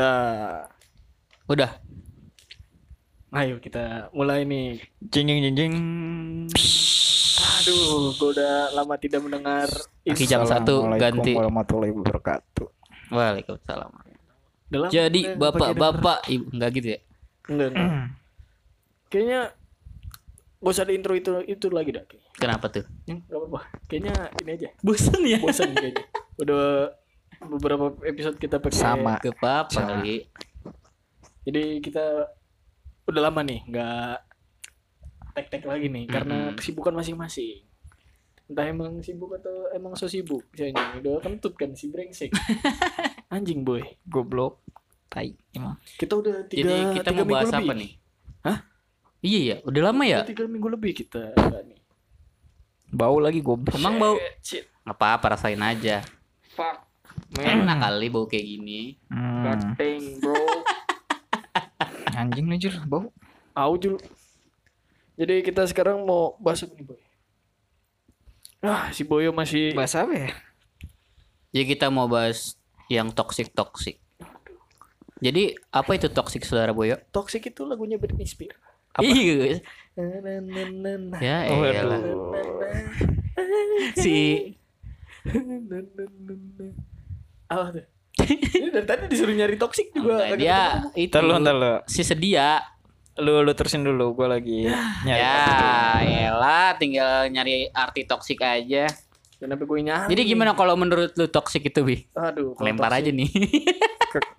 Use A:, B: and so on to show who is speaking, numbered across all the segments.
A: Dah.
B: Udah.
A: Ayo kita mulai nih.
C: Jing jing jing jing.
A: Aduh, gue udah lama tidak mendengar
B: Oke, jam satu ganti.
C: warahmatullahi wabarakatuh.
B: Waalaikumsalam.
A: Udah lama
B: Jadi
A: kita
B: bapak-bapak ibu enggak gitu ya?
A: Enggak, enggak. Kayaknya gak usah ada intro itu itu lagi dah.
B: Kenapa tuh?
A: Hmm, Gak apa-apa. Kayaknya ini aja.
B: Bosan ya?
A: Bosan kayaknya. Udah beberapa episode kita pakai
C: Sama.
B: Ke papa kali.
A: Jadi kita udah lama nih nggak tek-tek lagi nih karena
B: Mm-mm.
A: kesibukan masing-masing. Entah emang sibuk atau emang so sibuk. Misalnya udah kentut kan si brengsek. Anjing boy.
C: Goblok. Tai emang.
A: Kita udah tiga,
B: Jadi kita
A: tiga
B: mau bahas
A: minggu
B: apa
A: lebih.
B: nih?
A: Hah?
B: Iya ya, udah lama ya?
A: Udah tiga minggu lebih kita enggak nih.
C: Bau lagi goblok.
B: Emang bau apa-apa rasain aja.
A: Fuck.
B: Enak kali bau kayak gini.
C: Hmm.
A: Dang, bro.
C: Anjing nih Jul, bau.
A: Au Jul. Jadi kita sekarang mau bahas apa nih boy? Ah, si Boyo masih
C: Bahas apa ya?
B: Jadi kita mau bahas yang toxic toxic. Jadi apa itu toxic saudara Boyo?
A: toxic itu lagunya Britney Spears.
B: Iya. Ya
C: Oh,
B: elah. Si
A: Apa tuh? Ini dari tadi disuruh nyari toxic juga.
B: Enggak, dia
A: ketemu.
B: itu
C: Ntar lu, ntar lu.
B: si sedia.
C: Lu, lu terusin dulu, gua lagi nyari.
B: Ya, elah tinggal nyari arti toxic aja.
A: Kenapa gue nyari?
B: Jadi gimana kalau menurut lu toxic itu, Bi?
A: Aduh,
B: Lempar
A: toxic-
B: aja nih.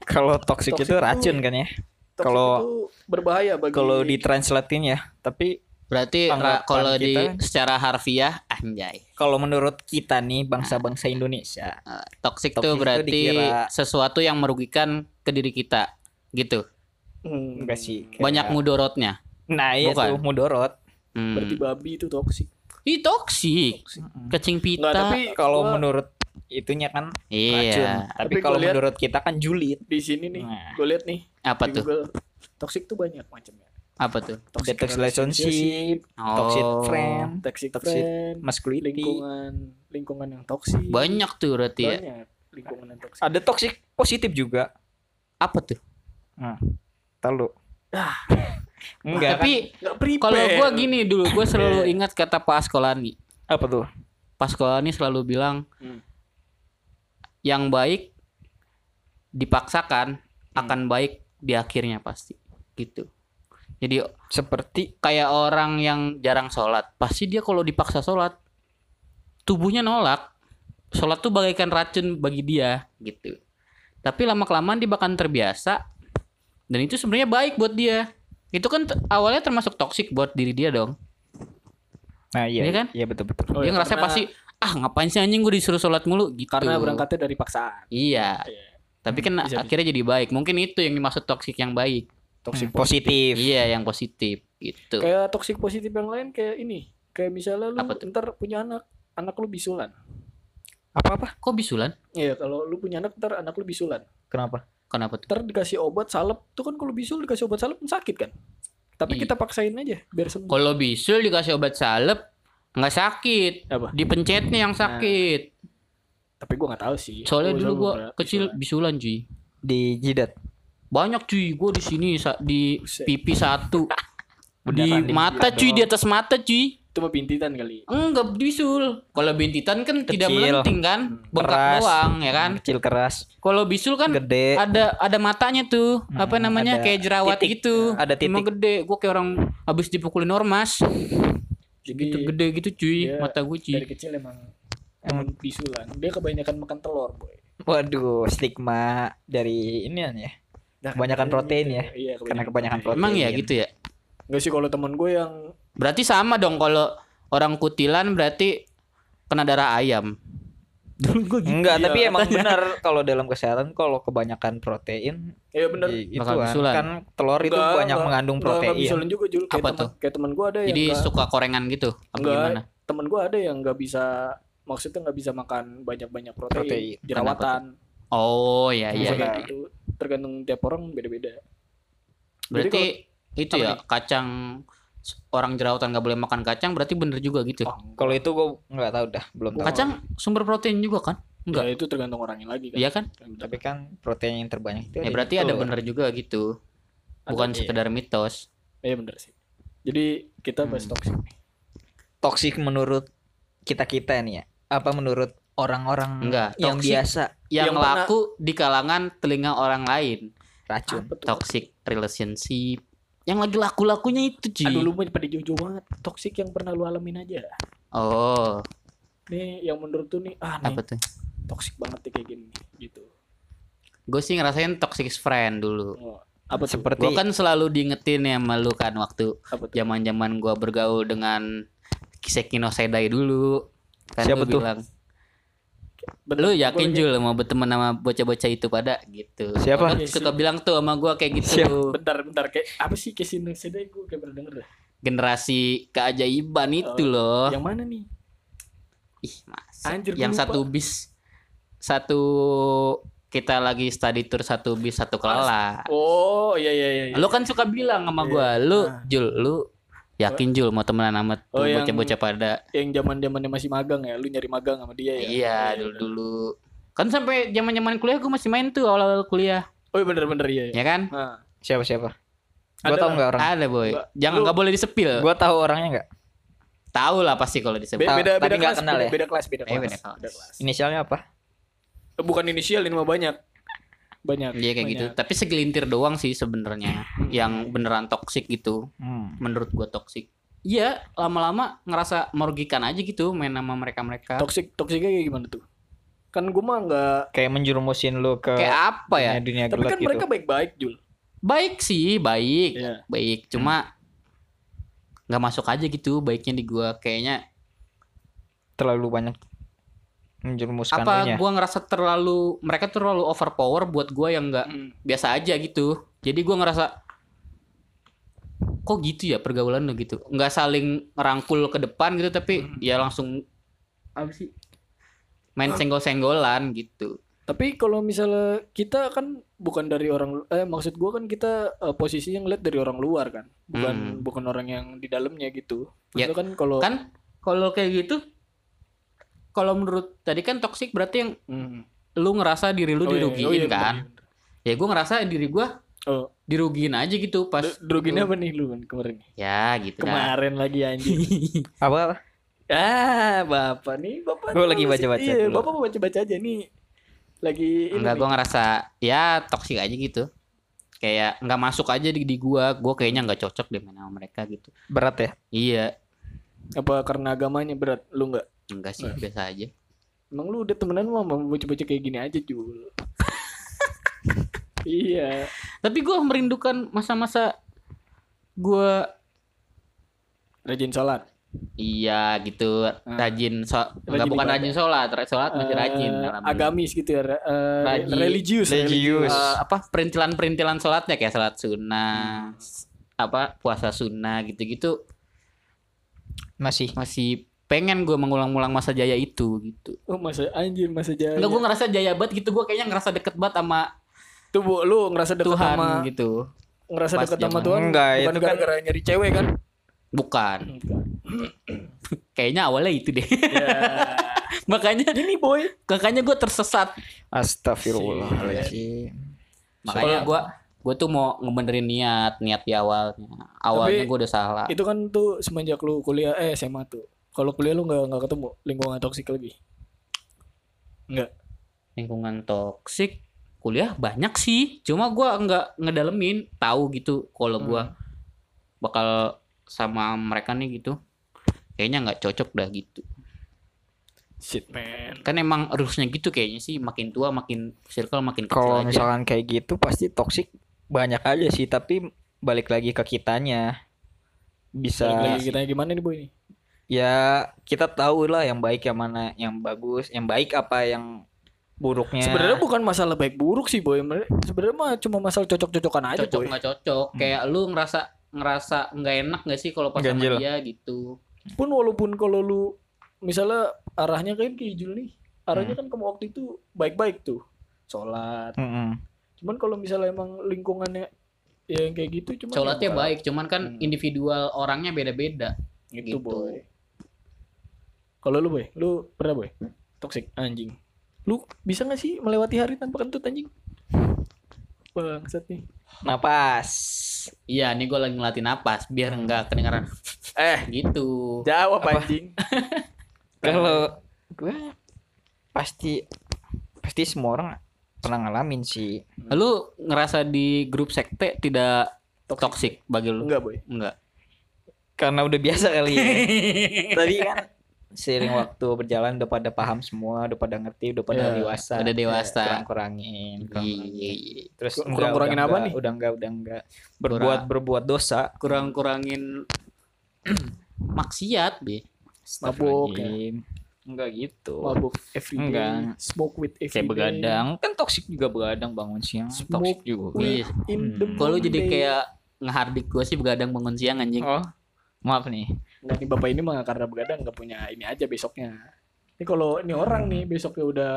C: Kalau Toxic itu racun kan ya? kalau-
A: itu berbahaya bagi
C: Kalau ditranslatein ya, tapi
B: Berarti kalau di
C: kita-
B: secara harfiah anjay.
C: kalau menurut kita nih bangsa-bangsa Indonesia,
B: Eh, toxic,
C: Toxic
B: tuh
C: itu
B: berarti
C: dikira-
B: sesuatu yang merugikan ke diri kita. Gitu.
A: Hmm,
C: enggak sih. kayak-
B: Banyak mudorotnya.
C: Nah, iya
B: Bukan.
C: tuh mudorot.
B: Hmm.
A: Berarti babi itu toxic.
B: Ih, toxic. Kecing pita.
A: Enggak, tapi
C: Kalau
A: gua
C: menurut itunya kan racun.
B: iya.
C: Tapi,
A: Tapi
C: kalau menurut kita kan julid.
A: di sini nih,
C: Nah.
A: gue lihat nih
B: Apa
A: di
B: tuh?
A: Google toxic tuh banyak macamnya.
B: Apa tuh?
C: Toxic relationship,
B: Oh.
C: toxic friend,
A: Toxic,
C: Toxic
A: friend,
C: masculinity.
A: lingkungan, lingkungan yang toxic.
B: Banyak tuh berarti ya.
A: Banyak lingkungan yang toxic.
C: Ada toxic positif juga.
B: Apa tuh?
C: Nah, tahu lu.
A: Ah.
C: Enggak kan?
B: Tapi
A: prepare.
B: kalau gua gini dulu, gua selalu ingat kata Pak Askolani.
C: Apa tuh?
B: Pak Askolani selalu bilang
A: Hmm.
B: yang baik dipaksakan
C: Hmm.
B: akan baik di akhirnya pasti. Gitu. Jadi
C: Seperti
B: kayak orang yang jarang sholat, pasti dia kalau dipaksa sholat, tubuhnya nolak. Sholat tuh bagaikan racun bagi dia, gitu. Tapi lama kelamaan dia bakal terbiasa, dan itu sebenarnya baik buat dia. Itu kan awalnya termasuk toksik buat diri dia dong.
C: Nah, iya,
B: Iya kan?
C: Iya betul betul.
A: Oh,
B: dia
A: iya,
B: ngerasa
A: karena-
B: pasti, ah ngapain sih anjing gue disuruh sholat mulu, gitu.
A: karena berangkatnya dari paksaan.
B: Iya.
A: Iya.
B: Tapi kan
A: Bisa, bisa.
B: akhirnya jadi baik. Mungkin itu yang dimaksud toksik yang baik.
A: Toxic
C: Hmm, positif.
B: Iya, yang positif gitu.
A: Kayak toxic positif yang lain kayak ini. Kayak misalnya lu
B: Apa tuh?
A: ntar punya anak, anak lu bisulan.
C: Apa apa?
B: Kok bisulan?
A: Iya, kalau lu punya anak ntar anak lu bisulan.
C: Kenapa?
B: Kenapa tuh?
A: Ntar dikasih obat salep, tuh kan kalau bisul dikasih obat salep kan sakit kan? Tapi
B: Iya.
A: kita paksain aja biar sembuh.
B: Kalau bisul dikasih obat salep nggak sakit.
A: Apa?
B: Dipencetnya yang sakit.
A: Tapi gua nggak tahu sih.
B: Soalnya
A: Gua
B: dulu gua kecil bisulan cuy.
C: Di jidat.
B: Banyak cuy, gua di sini di pipi satu. di
C: Beneran di
B: mata cuy, di atas mata cuy.
A: Itu mah bintitan kali.
B: Enggak bisul. Kalau bintitan kan tidak
C: Kecil.
B: melenting kan, bengkak
C: Keras.
B: doang ya kan.
C: Kecil keras,
B: Kalau bisul kan
C: gede.
B: ada ada matanya tuh apa
C: Hmm,
B: namanya
C: ada
B: kayak jerawat
C: titik.
B: gitu
C: Ada
B: Emang
C: titik.
B: gede gue kayak orang habis dipukulin ormas
A: Jadi
B: gitu gede gitu cuy mata gue cuy
A: dari kecil emang emang bisulan. Dia kebanyakan makan telur, boy.
C: Waduh, stigma dari ini ya.
A: Nah,
C: Kebanyakan protein ya?
A: Iya,
C: Karena kebanyakan protein.
B: emang ya gitu ya
A: Enggak sih kalau teman gue yang
B: berarti sama dong kalau orang kutilan berarti kena darah ayam dulu gue gitu
C: Enggak,
A: Iya,
C: tapi emang benar kalau dalam kesehatan kalau kebanyakan protein
A: ya bener
C: i- itu kan, kan telur itu
A: Enggak,
C: banyak
A: enggak.
C: mengandung
A: Enggak, enggak
C: protein.
A: bisulan juga Jul. Kayak
B: Apa
A: temen,
B: tuh?
A: Kayak teman gue ada
B: jadi
A: yang nggak-
B: suka korengan gitu apa
A: Enggak.
B: gimana
A: temen gue ada yang nggak bisa maksudnya nggak bisa makan banyak-banyak protein,
C: Protein.
A: jerawatan
B: oh ya
A: Bisa
B: ya
A: kayak
C: Iya.
A: gitu. Tergantung tiap orang beda-beda
B: berarti itu
A: apa
B: ya
A: nih?
B: kacang orang jerawatan nggak boleh makan kacang berarti bener juga gitu
A: Oh,
C: Kalau itu gue nggak tahu dah, belum tahu.
B: kacang sumber protein juga kan Enggak.
A: Ya, itu tergantung orangnya lagi kan.
B: Iya kan?
C: Tapi kan protein yang terbanyak itu
B: Ya
C: ada
B: berarti
C: di
B: ada bener juga gitu. Bukan
C: Iya.
B: sekedar mitos.
A: Iya bener sih. Jadi kita bahas
C: Hmm.
A: toxic nih.
C: Toksik menurut kita-kita nih ya. Apa menurut orang-orang
B: Enggak,
C: yang
B: toksik.
C: biasa
B: Yang,
A: Yang pernah-
B: laku di kalangan telinga orang lain.
C: racun?
A: Apa?
B: Toxic relationship. Yang lagi laku-lakunya itu, Ci.
A: Aduh lu pada jauh-jauh banget. Toxic yang pernah lu alamin aja.
B: Oh,
A: Nih yang menurut tuh nih ah nih
B: apa tuh?
A: toxic banget nih kayak gini gitu.
B: Gue sih ngerasain toxic friend dulu.
A: Oh, apa tuh?
C: Seperti
B: Gue kan selalu diingetin ya sama lu kan waktu
A: Apa tuh?
B: zaman-zaman gua bergaul dengan Kisekino Sedai dulu. Kan
C: Siapa tuh?
B: bilang, lu
A: gua
B: yakin Jul mau berteman sama bocah-bocah itu pada gitu.
C: Siapa?
B: Lu suka bilang tuh sama gua kayak gitu.
C: Siapa?
A: Bentar, bentar kayak apa sih Casino Sedai gue kayak pernah denger dah.
B: Generasi keajaiban itu
A: Oh,
B: loh.
A: Yang mana nih?
B: Ih, masa.
A: Anjir, gua
B: yang
A: lupa.
B: satu bis satu kita lagi study tour satu bis satu kelas.
A: Oh iya iya iya. iya.
B: Lu kan suka bilang sama gua,
A: Iya.
B: lu
A: Nah.
B: Jul, lu yakin Jul mau temenan sama tuh
A: Oh, yang-
B: bocah-bocah pada
A: yang zaman zamannya masih magang ya, lu nyari magang sama dia ya?
B: Iya, dulu-dulu. Kan sampai zaman-zaman kuliah gue masih main tuh awal-awal kuliah,
A: Oh iya bener bener iya. iya.
B: ya kan?
A: Nah,
C: siapa siapa? Tahu
A: lah.
C: nggak orang?
B: Ada boy. Jangan nggak boleh disepil.
C: Gua tahu orangnya nggak?
B: Tahu lah pasti kalau
A: be-
B: disebut.
C: Tahu,
A: beda
C: tapi
A: beda
C: nggak
A: kelas,
C: kenal
A: beda,
C: ya?
A: beda kelas, beda
B: Eh,
A: kelas.
B: beda kelas.
A: Beda kelas.
C: Inisialnya apa?
A: Eh, Bukan inisial ini mah banyak. Banyak.
B: Iya kayak gitu.
A: banyak.
B: Tapi segelintir doang sih sebenarnya yang beneran toksik gitu.
C: Hmm.
B: Menurut gua toksik. Iya, lama-lama ngerasa merugikan aja gitu main sama mereka-mereka.
A: Toxic toksiknya kayak gimana tuh? Kan gue mah nggak.
C: Kayak menjerumusin lu ke
B: Kayak apa ya?
C: dunia, dunia
A: Tapi kan
C: gitu.
A: mereka baik-baik Jul.
B: Baik sih, baik.
A: Iya.
B: Baik, cuma nggak masuk aja gitu baiknya di gua kayaknya
C: terlalu banyak menjerumuskan
B: apa gua ngerasa terlalu mereka terlalu overpower buat gua yang nggak
A: Hmm.
B: biasa aja gitu jadi gua ngerasa kok gitu ya pergaulan lo gitu nggak saling rangkul ke depan gitu tapi
A: Hmm.
B: ya langsung apa sih main senggol-senggolan gitu
A: Tapi kalau misalnya kita kan bukan dari orang eh maksud gua kan kita eh, posisinya ngeliat dari orang luar kan. Bukan
B: Hmm.
A: bukan orang yang di dalamnya gitu.
B: Ya,
A: kan kalau
B: kan kalau kayak gitu kalau menurut tadi kan toksik berarti yang
A: Hmm.
B: lu ngerasa diri lu
A: Oh, iya,
B: dirugiin
A: oh, iya,
B: kan
A: iya, bener.
B: ya gua ngerasa diri gua
A: Oh,
B: dirugiin aja gitu pas
A: Drugin apa nih lu kan kemarin?
B: ya gitu dah.
A: Kemarin lagi anjing.
C: Apa?
A: ah, Bapak nih, Bapak. Tuh
C: lagi baca-baca
A: Iya,
C: dulu.
A: Bapak mau baca-baca aja nih. Lagi ini
B: Enggak, gue ngerasa ya toksik aja gitu. Kayak nggak masuk aja di, di gua. Gue kayaknya nggak cocok deh main sama mereka gitu.
C: Berat ya?
B: Iya,
A: apa karena agamanya berat? Lu enggak?
B: Enggak sih, biasa aja.
A: Emang lu udah temenan sama mau baca-baca kayak gini aja, Jul. iya.
B: Tapi gua merindukan masa-masa gua
A: Rajin sholat.
B: iya gitu rajin so nggak
A: Rajin
B: bukan
A: ibadah.
B: rajin sholat, sholat masih
A: Eh,
B: rajin. alhamdulillah.
A: agamis gitu ya. eh,
B: Rajin.
A: religius.
C: Religius.
B: Eh, apa perintilan-perintilan sholatnya kayak sholat sunnah, apa puasa sunnah gitu-gitu
C: Masih.
B: masih pengen gue mengulang-ulang masa jaya itu gitu.
A: Oh, masa anjir, masa jaya.
B: Enggak gue ngerasa jaya banget gitu gue kayaknya ngerasa deket banget sama
A: Tuh, Bu, lu ngerasa dekat
B: Tuhan
A: sama
B: gitu.
A: ngerasa
B: Pas
A: dekat sama Tuhan.
C: Enggak,
A: bukan
C: itu kan-
A: gara-gara nyari cewek kan?
B: Bukan. Kayaknya awalnya itu deh.
A: ya.
B: makanya
A: Gini, boy.
B: makanya gue tersesat.
C: Astagfirullahaladzim.
B: Makanya gue gue tuh mau ngebenerin niat niat di awalnya. Awalnya gue udah salah.
A: Itu kan tuh semenjak lu kuliah eh SMA tuh. Kalau kuliah lu nggak nggak ketemu lingkungan toksik lagi. Enggak.
B: Lingkungan toksik kuliah banyak sih. Cuma gue nggak ngedalemin tahu gitu kalau gue
A: Hmm.
B: bakal sama mereka nih gitu. Kayaknya nggak cocok dah gitu.
A: Shit, man.
B: Kan emang harusnya gitu kayaknya sih. Makin tua makin circle makin kecil
C: Kalau misalkan kayak gitu pasti toksik banyak aja sih, tapi balik lagi ke kitanya. Bisa
A: Balik lagi kita gimana nih, boy nih?
C: Ya kita tahu lah yang baik yang mana yang bagus, yang baik apa yang buruknya.
A: Sebenarnya bukan masalah baik buruk sih, boy. Sebenarnya mah cuma masalah cocok-cocokan aja,
B: cocok nggak cocok kayak lu ngerasa ngerasa nggak enak gak sih kalau pas sama dia gitu
A: Pun walaupun kalau lu misalnya arahnya kayak kayak Jul nih, arahnya
B: Hmm.
A: kan kamu waktu itu baik-baik tuh. Sholat.
C: Mm-mm.
A: Cuman kalau misalnya emang lingkungannya ya yang kayak gitu cuma
B: sholatnya baik cuman kan
A: Hmm.
B: individual orangnya beda-beda
A: gitu,
B: gitu.
A: boy. Kalau lu boy, lu pernah boy? Toxic anjing. Lu bisa gak sih melewati hari tanpa kentut anjing? Bangsat nih.
C: Napas.
B: Iya, nih gue lagi ngelatih napas biar nggak kedengaran
A: Eh,
B: gitu.
A: jawab anjing.
C: Kalau gue pasti pasti semua orang pernah ngalamin sih.
B: Lu ngerasa di grup sekte tidak toksik bagi lu?
A: Enggak, boy.
B: Enggak.
C: Karena udah biasa kali ya. Tadi kan seiring waktu berjalan udah pada paham semua, udah pada ngerti, udah pada
A: Ya,
C: dewasa.
B: udah dewasa.
C: Kurang-kurangin.
B: Iya.
C: Terus
A: Kurang-
C: udah-
A: kurangin
C: udah
A: apa
C: enggak,
A: nih?
C: Udah enggak, udah enggak. Berbuat berbuat dosa.
B: Kurang-kurangin maksiat, Bi.
A: Mabuk ya.
C: Enggak gitu.
A: Mabuk everyday.
C: Enggak.
A: Smoke with everyday.
C: Kayak begadang, kan toksik juga begadang bangun siang. Toksik
A: Smoke
C: juga.
B: Iya. Kalau lu jadi kayak ngehardik gue sih begadang bangun siang anjing.
C: Oh, maaf nih.
A: Nggak nih bapak ini mah karena begadang nggak punya ini aja besoknya. Ini kalau ini orang nih besoknya udah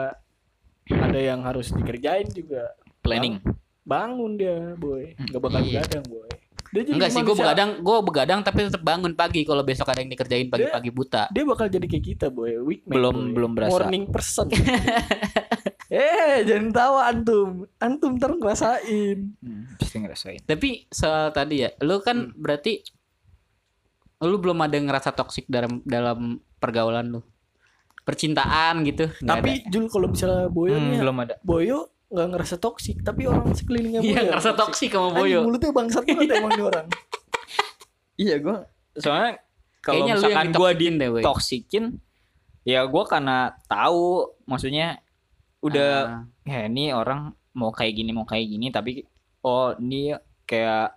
A: ada yang harus dikerjain juga.
C: Planning.
A: Bangun dia, boy. Nggak bakal
B: Iya.
A: begadang, boy. Dia jadi
B: Enggak sih, gue begadang, gue begadang tapi tetap bangun pagi kalau besok ada yang dikerjain pagi-pagi buta.
A: Dia bakal jadi kayak kita, boy. Weekman,
C: Belum-
A: boy.
C: belum berasa.
A: Morning person. eh, jangan tahu antum. Antum ntar ngerasain.
C: Hmm, pasti ngerasain.
B: Tapi soal tadi ya, lu kan
C: Hmm.
B: berarti lu belum ada yang ngerasa toksik dalam dalam pergaulan lu. Percintaan gitu. nggak
A: Tapi Jul kalau misalnya Boyo
C: Hmm,
A: nih,
C: belum ada.
A: Boyo nggak ngerasa toksik, tapi orang sekelilingnya
B: ada.
A: Boyo.
B: Iya, ngerasa toksik sama
A: Anjing,
B: Boyo.
A: mulutnya bangsat banget emang nih orang.
C: Iya, gua soalnya kalau
B: Kayaknya lu yang
C: misalkan gua
B: ditoksikin deh, Boy.
C: ditoksikin ya gua karena tahu maksudnya udah
B: Ah.
C: ya ini orang mau kayak gini mau kayak gini tapi oh ini kayak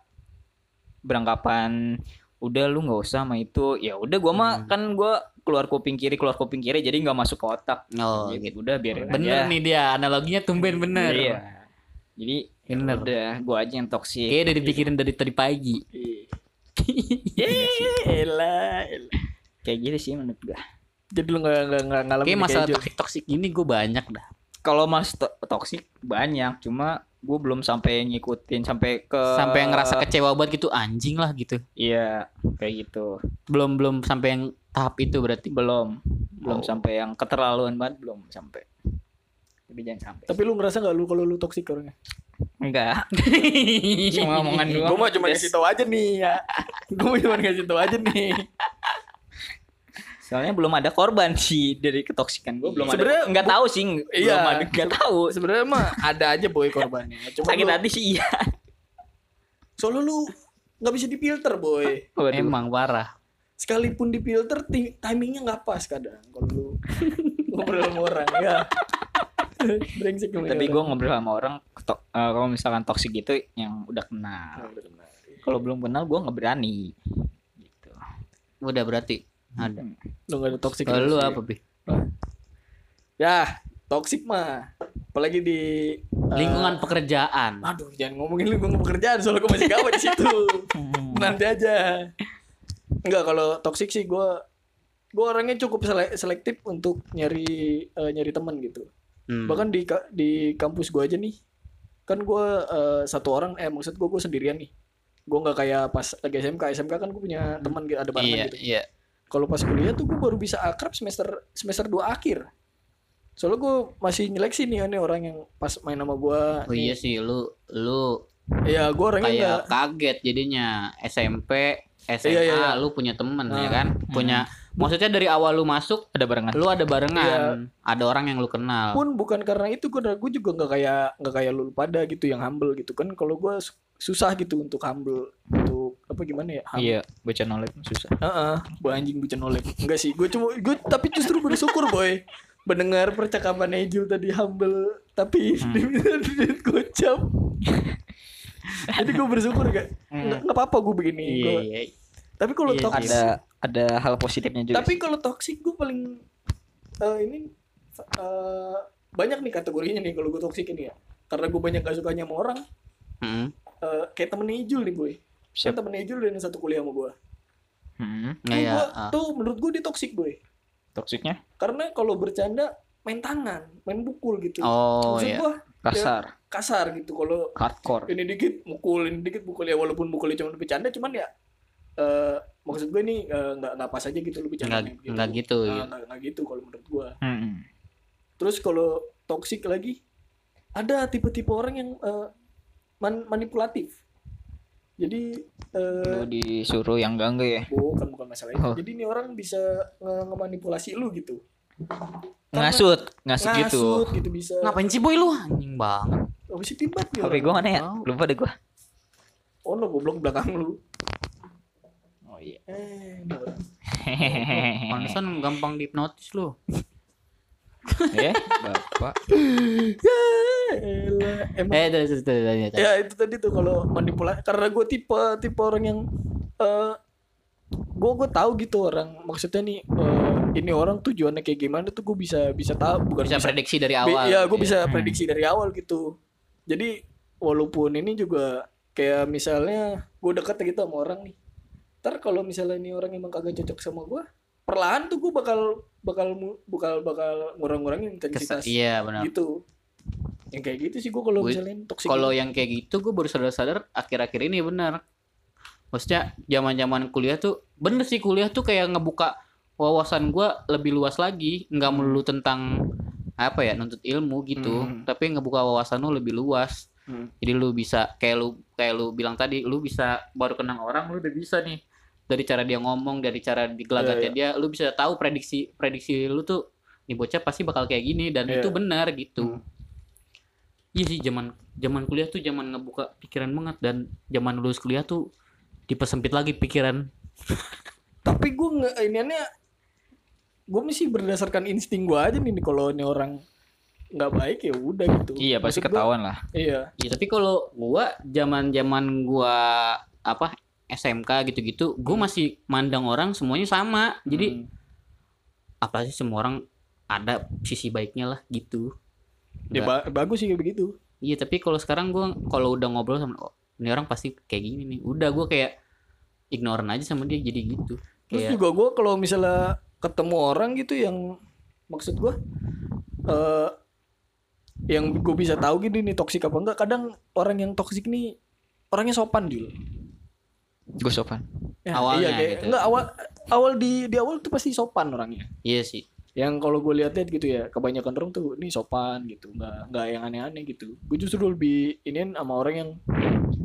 C: beranggapan udah lu nggak usah sama itu ya udah gua mah
B: Hmm.
C: kan gua keluar kuping kiri keluar kuping kiri jadi nggak masuk ke otak
B: Oh,
C: gitu.
B: gitu.
C: udah biarin
B: Bener
C: aja
B: nih dia, analoginya tumben bener.
C: iya jadi ya
B: Bener.
C: udah gua aja yang toksik
B: Kayaknya udah dipikirin dari tadi pagi.
A: Elah, elah.
C: kayak gitu sih menurut gua
A: Jadi lu nggak nggak nggak ngalamin
B: Kayak
A: kayak
B: masalah toksik toksik gini gue banyak dah.
C: kalau mas to- toksik banyak cuma gue belum sampai ngikutin sampai ke
B: Sampai ngerasa kecewa banget gitu anjing lah gitu.
C: iya kayak gitu
B: Belum belum sampai yang tahap itu berarti.
C: belum belum
B: Oh.
C: sampai yang keterlaluan banget belum sampai tapi jangan sampai
A: Tapi lu ngerasa nggak lu kalau lu toksik orangnya?
C: enggak cuma omongan doang
A: Gue mah cuma ngasih tahu aja nih ya. Gue cuma ngasih tahu aja nih.
C: Soalnya belum ada korban sih dari ketoksikan gue belum
A: Sebenarnya
C: ada nggak tahu sih belum
A: Iya.
C: ada nggak tahu
A: Sebenarnya mah ada aja boy korbannya. Cuma
C: sakit
A: lu,
C: hati sih iya
A: soalnya lu nggak bisa difilter boy.
C: Waduh.
B: Emang parah.
A: Sekalipun difilter ti- timingnya nggak pas kadang kalau lu ngobrol sama orang ya. Brengsek
C: tapi
A: orang.
C: gue ngobrol sama orang to- eh, kalau misalkan toksik gitu yang udah kenal kalau belum kenal gue nggak berani gitu
B: Udah berarti ada.
A: Lu nggak ada toksik.
B: Kalau lu apa, Bi?
A: Ya, toksik mah. Apalagi di eh,
B: Lingkungan pekerjaan.
A: Aduh, jangan ngomongin lingkungan pekerjaan soalnya gue masih gawe di situ. Nanti aja. Enggak, kalau toksik sih gue gue orangnya cukup sele- selektif untuk nyari eh, nyari teman gitu.
B: Hmm.
A: Bahkan di di kampus gue aja nih, kan gue eh, satu orang, eh maksud gue gue sendirian nih. Gue nggak kayak pas lagi SMK, SMK kan gue punya teman gitu, ada barengan
B: Iya,
A: gitu.
B: iya.
A: Kalau pas kuliah tuh gue baru bisa akrab semester semester 2 akhir. Soalnya gue masih nyeleksi nih ini orang yang pas main sama gue.
B: Oh iya sih, lu lu
A: Iya, gue orangnya
B: kayak
A: enggak.
B: kaget jadinya SMP, SMA,
A: Iya, iya, iya.
B: lu punya temen ya
A: Nah.
B: kan? Punya maksudnya dari awal lu masuk
C: ada barengan
B: lu ada barengan,
A: Iya.
B: ada orang yang lu kenal.
A: Pun bukan karena itu gue gue juga nggak kayak nggak kayak lu pada gitu yang humble gitu kan. Kalau gue susah gitu untuk humble untuk apa gimana ya?
C: Iya baca knowledge susah
A: Heeh, bu anjing bucan oleh. Enggak sih, gue cuma gue tapi justru bersyukur boy mendengar percakapan Ejul tadi humble tapi
C: Hmm.
A: diminta duit gocap. Jadi gue bersyukur gak? Nggak apa-apa gue begini.
B: Iya,
A: Gua-
B: iya.
A: Tapi kalau
B: Iya,
A: toxic,
C: ada ada hal positifnya juga
A: tapi kalau toxic gue paling eh, ini eh, banyak nih kategorinya nih kalau gue toxic ini ya. Karena gue banyak gak sukanya sama orang.
B: Mm-mm.
A: eh, kayak temen Ejul nih Kan
C: Siap.
A: temen Ejul yang satu kuliah sama gue.
C: Hmm,
A: Tuh,
B: Kayak
A: gua-
B: ah.
A: tuh menurut gue dia toxic boy.
C: toksiknya
A: karena kalau bercanda main tangan main pukul gitu
B: Oh
A: maksud
B: iya.
A: gua
C: kasar
A: kasar gitu kalau
C: hardcore
A: ini dikit mukul ini dikit mukul ya walaupun mukulnya cuma bercanda cuman ya eh maksud gue nih eh, nggak nggak pas aja gitu lu bercanda
B: Enggak enggak gitu.
A: Nah,
B: gitu.
A: nggak nggak gitu kalau menurut gua
C: Hmm.
A: terus kalau toksik lagi ada tipe-tipe orang yang eh, man- manipulatif jadi eh,
C: Lu disuruh yang enggak enggak ya.
A: bukan bukan masalah itu
C: Oh.
A: jadi ini orang bisa nge- ngemanipulasi lu gitu
C: Ngasut, ngasut gitu.
A: ngasut gitu bisa
B: Ngapain sih boy lu anjing banget.
A: oh, sih tiba
C: HP gua mana ya?
B: Tahu.
C: Lupa deh gua.
A: oh no goblok belakang lu
C: Oh iya.
A: eh.
B: Pantesan gampang dihipnotis lu.
C: Ya, Bapak.
A: ya elah. emang
B: Eh, terus terus.
A: ya itu tadi tuh kalau manipulasi karena gue tipe tipe orang yang eh gue gue tahu gitu orang maksudnya nih eh, ini orang tujuannya kayak gimana tuh gue bisa bisa tahu bukan
B: Bisa prediksi dari awal.
A: Ya gue
B: gitu
A: bisa prediksi dari awal gitu jadi walaupun ini juga kayak misalnya gue deket gitu sama orang nih ntar kalau misalnya ini orang emang kagak cocok sama gue perlahan tuh gue bakal bakal bakal bakal ngurang-ngurangin
B: Kes-
A: intensitas
B: Iya benar.
A: gitu yang kayak gitu sih gue kalau
B: Gue-
A: misalnya toxic
B: Kalau yang kayak gitu gue baru sadar-sadar akhir-akhir ini benar. Maksudnya zaman-zaman kuliah tuh bener sih kuliah tuh kayak ngebuka wawasan gua lebih luas lagi, nggak melulu tentang apa ya nuntut ilmu gitu,
A: Hmm.
B: tapi ngebuka wawasan lu lebih luas.
A: Hmm.
B: Jadi lu bisa kayak lu kayak lu bilang tadi, lu bisa baru kenal orang lu udah bisa nih dari cara dia ngomong, dari cara digelagatnya dia, lu bisa tahu prediksi prediksi lu tuh nih bocah pasti bakal kayak gini dan
A: Iya.
B: itu benar gitu.
A: Hmm.
B: Iya sih zaman zaman kuliah tuh zaman ngebuka pikiran banget dan zaman lulus kuliah tuh dipersempit lagi pikiran.
A: tapi gue nge iniannya gue mesti berdasarkan insting gue aja nih kalau ini orang nggak baik ya udah gitu
C: Iya, pasti
A: Maksud gua,
C: ketahuan lah.
A: iya
B: Ya tapi kalau gua zaman-zaman gua apa SMK gitu-gitu, gua masih mandang orang semuanya sama. Jadi
A: Hmm.
B: apa sih semua orang ada sisi baiknya lah gitu.
A: ya ba- bagus sih begitu
B: Iya, tapi kalau sekarang gua kalau udah ngobrol sama oh, ini orang pasti kayak gini nih. Udah gua kayak ignoran aja sama dia jadi gitu.
A: terus
B: Kayak
A: juga gue kalau misalnya ketemu orang gitu yang maksud gue eh yang gue bisa tahu gini nih toksik apa enggak kadang orang yang toksik nih orangnya sopan Jul
C: Gue sopan.
A: Ya,
B: Awalnya
A: iya, kayak,
B: gitu.
A: enggak awal awal di di awal tuh pasti sopan orangnya
B: iya sih.
A: yang kalau gue lihat-lihat gitu ya kebanyakan orang tuh ini sopan gitu nggak nggak yang aneh-aneh gitu gue justru lebih iniin sama orang yang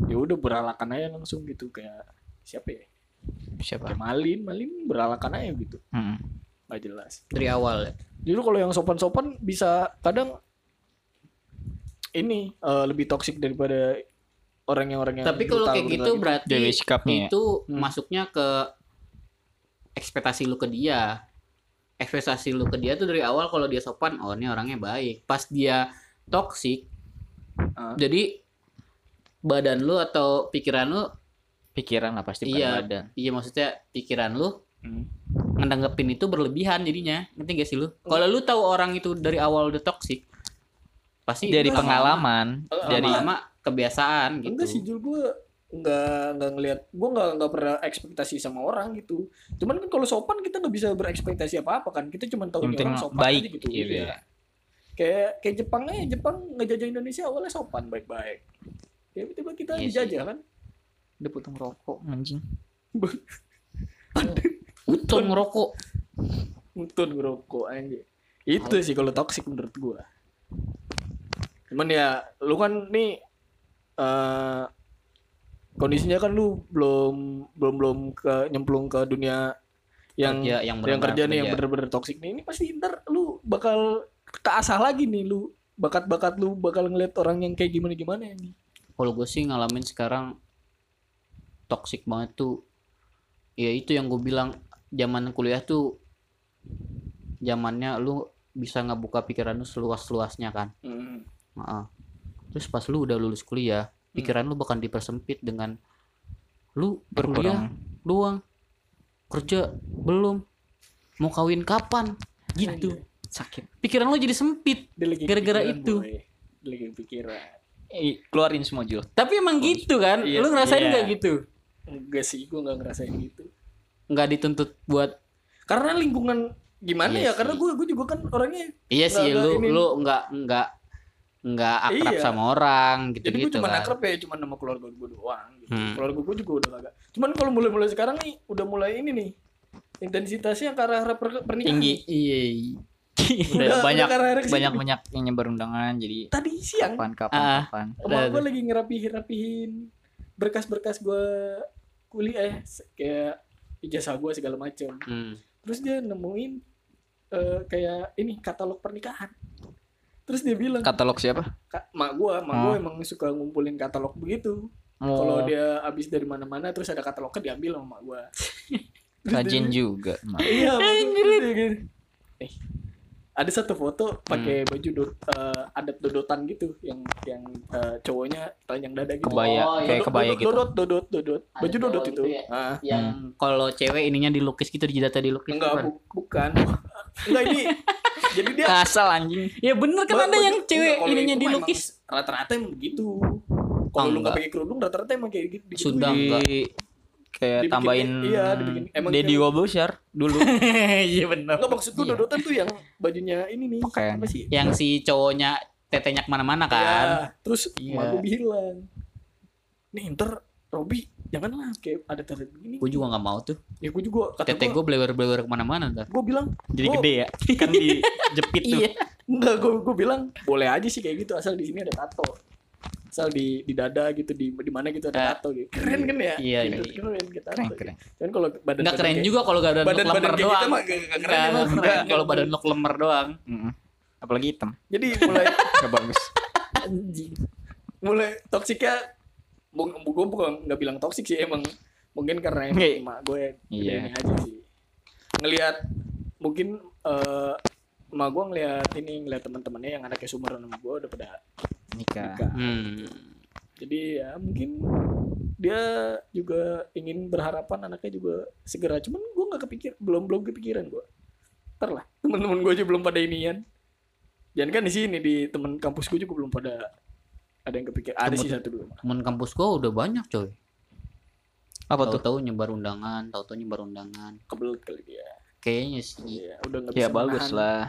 A: ya udah beralakan aja langsung gitu kayak siapa ya
C: Siapa?
A: kayak Malin Malin beralakan aja gitu
C: Hmm.
A: nggak jelas
B: Dari awal ya.
A: justru kalau yang sopan-sopan bisa kadang ini eh, lebih toksik daripada orang yang orang yang
B: Tapi kalau kayak
A: brutal
B: gitu berarti
C: sikapnya ya.
B: itu
A: Hmm.
B: masuknya ke ekspektasi lu ke dia. Ekspektasi lu ke dia tuh dari awal kalau dia sopan, oh ini orangnya baik. Pas dia toksik,
A: Ah.
B: jadi badan lu atau pikiran lu,
C: Pikiran lah pasti
B: iya,
C: badan.
B: iya maksudnya pikiran lu
A: Hmm.
B: ngedanggepin itu berlebihan jadinya. Ngerti gak sih lu? Kalau lu tahu orang itu dari awal udah toksik, pasti
C: Dari pengalaman,
A: Eh,
C: dari
B: lama-lama kebiasaan gitu.
A: enggak sih Jul gue nggak nggak ngelihat gue nggak nggak pernah ekspektasi sama orang gitu cuman kan kalau sopan kita nggak bisa berekspektasi apa apa kan kita cuma tahu orang sopan
C: baik
A: aja gitu
C: gitu
A: Iya.
C: ya.
A: kayak kayak Jepang aja Jepang ngejajah Indonesia awalnya sopan baik baik tiba-tiba kita
B: Iya sih.
A: dijajah kan
C: udah potong rokok anjing.
B: Utun ngerokok.
A: Mutun ngerokok aja. Itu sih kalau toxic menurut gua. Cuman ya lu kan nih eh kondisinya kan lu belum belum belum ke nyemplung ke dunia yang
B: Kerja, yang
A: yang kerja nih yang bener-bener toxic nih ini pasti ntar lu bakal keasah lagi nih lu bakat-bakat lu bakal ngeliat orang yang kayak gimana gimana nih
B: Kalau gue sih ngalamin sekarang toxic banget tuh. Ya itu yang gue bilang zaman kuliah tuh zamannya lu bisa ngebuka pikiran lu seluas-luasnya kan.
A: Hmm.
B: Heeh. Terus pas lu udah lulus kuliah, pikiran lu bakal dipersempit dengan lu berkuliah
C: Berkurang.
B: doang. Kerja belum. Mau kawin kapan? Gitu.
C: Sakit.
B: Pikiran lu jadi sempit. Gara-gara itu.
A: lagi pikiran
C: Eh, keluarin semua Jul.
B: Tapi emang gitu kan?
A: Iya,
B: lu ngerasain
C: iya.
B: nggak gitu?
A: enggak sih gua nggak ngerasain gitu
B: Nggak dituntut buat
A: karena lingkungan gimana
B: Iya
A: ya karena
B: sih.
A: gue gue juga kan orangnya
B: Iya sih lu
A: ini.
B: lu nggak nggak nggak akrab
A: Iya.
B: sama orang gitu
A: jadi gue
B: gitu
A: cuma
B: kan.
A: akrab ya cuma sama keluarga gue doang gitu.
B: Hmm.
A: keluarga gue juga udah kagak cuman kalau mulai mulai sekarang nih udah mulai ini nih intensitasnya ke arah per- pernikahan
C: Tinggi.
B: Iya.
C: udah
A: Udah-
C: banyak
A: udah
C: banyak banyak yang nyebar undangan jadi
A: Tadi siang
C: kapan kapan
B: Ah.
C: kapan
A: emak gue lagi ngerapihin-rapihin berkas-berkas gue kuliah se- kayak ijazah gue segala macam.
B: Hmm.
A: Terus dia nemuin eh, kayak ini katalog pernikahan. Terus dia bilang,
C: katalog siapa
A: Kak, mak gue, mak
C: Oh.
A: gue emang suka ngumpulin katalog begitu.
C: Oh.
A: Kalau dia habis dari mana-mana terus ada katalognya diambil sama mak gue.
C: rajin juga Mak.
A: Iya, dia Eh, ada satu foto
C: Hmm.
A: pakai baju dot, eh, adat dodotan gitu yang yang eh, cowoknya telanjang dada gitu.
C: kebaya
B: Oh, iya.
C: kayak
A: Dodot,
C: kebaya
A: dodot,
C: gitu
A: Dodot, dodot, dodot. Baju dodot itu.
B: gitu ya?
A: Ah.
B: Yang kalau cewek ininya dilukis gitu di jidatnya dilukis.
A: Enggak, bu- bukan. Enggak ini. Jadi dia
C: asal anjing
B: Ya bener kan ada yang cewek ininya dilukis.
A: Rata-rata emang begitu. Kalau lu nggak
B: Enggak.
A: pakai kerudung rata-rata emang kayak gitu. digituin.
B: Sudah enggak.
C: di kayak
A: Dibikin-
C: tambahin
A: iya, dibikin- emang
C: Deddy Wobusher dulu
B: Iya bener.
A: Enggak maksud tuh
B: Iya.
A: dodotan tuh yang bajunya ini nih.
C: Pakaian.
A: Apa sih?
B: Yang si cowoknya tetenya ke mana-mana kan.
A: Ya, terus
B: Iya.
A: gue bilang, nih ntar Robi janganlah kayak ada tanda begini.
B: Gue juga nggak mau tuh.
A: Ya gue juga kata
B: Tete
A: gue,
B: gue blewer-blewer ke mana-mana ntar.
A: gue bilang
C: jadi
A: Oh.
C: gede ya kan dijepit tuh
B: Iya.
A: enggak, gue gue bilang boleh aja sih kayak gitu asal di sini ada tato. Asal di di dada gitu di di mana gitu ada
B: Ah.
A: tato gitu. Keren kan ya?
B: Iya,
A: Gitu,
B: iya.
A: Keren kita
C: keren keren
A: Kan kalau badan
B: Nggak keren juga kalau gak ada
A: badan
B: lemer
A: badan kayak kita
B: doang.
A: mah gak, gak keren
B: keren kalau badan lo lemer doang.
C: Apalagi hitam
A: Jadi mulai
C: gak bagus
B: Anjing.
A: mulai toksiknya gue bukan nggak bilang toksik sih emang mungkin karena emang emak gue
C: Iya.
A: ini aja sih. Ngelihat mungkin eh emak gue ngelihat ini ngelihat teman-temannya yang anaknya sumuran sama gue udah pada
C: nikah.
A: nikah.
B: Hmm.
A: jadi ya mungkin dia juga ingin berharapan anaknya juga segera. Cuman gue nggak kepikir belum belum kepikiran gue ntar lah teman-teman gue aja belum pada inian. Jangan kan di sini di teman kampus gue juga belum pada ada yang kepikir ada sih satu dua
B: Temen kampus gua udah banyak coy.
C: apa tuh
B: Tahu-tahu nyebar undangan, tahu-tahu nyebar undangan.
A: kebelet kali dia
B: Kayaknya sih.
A: Iya, udah nggak
C: ya
A: bisa
C: bagus
A: menahan.
C: lah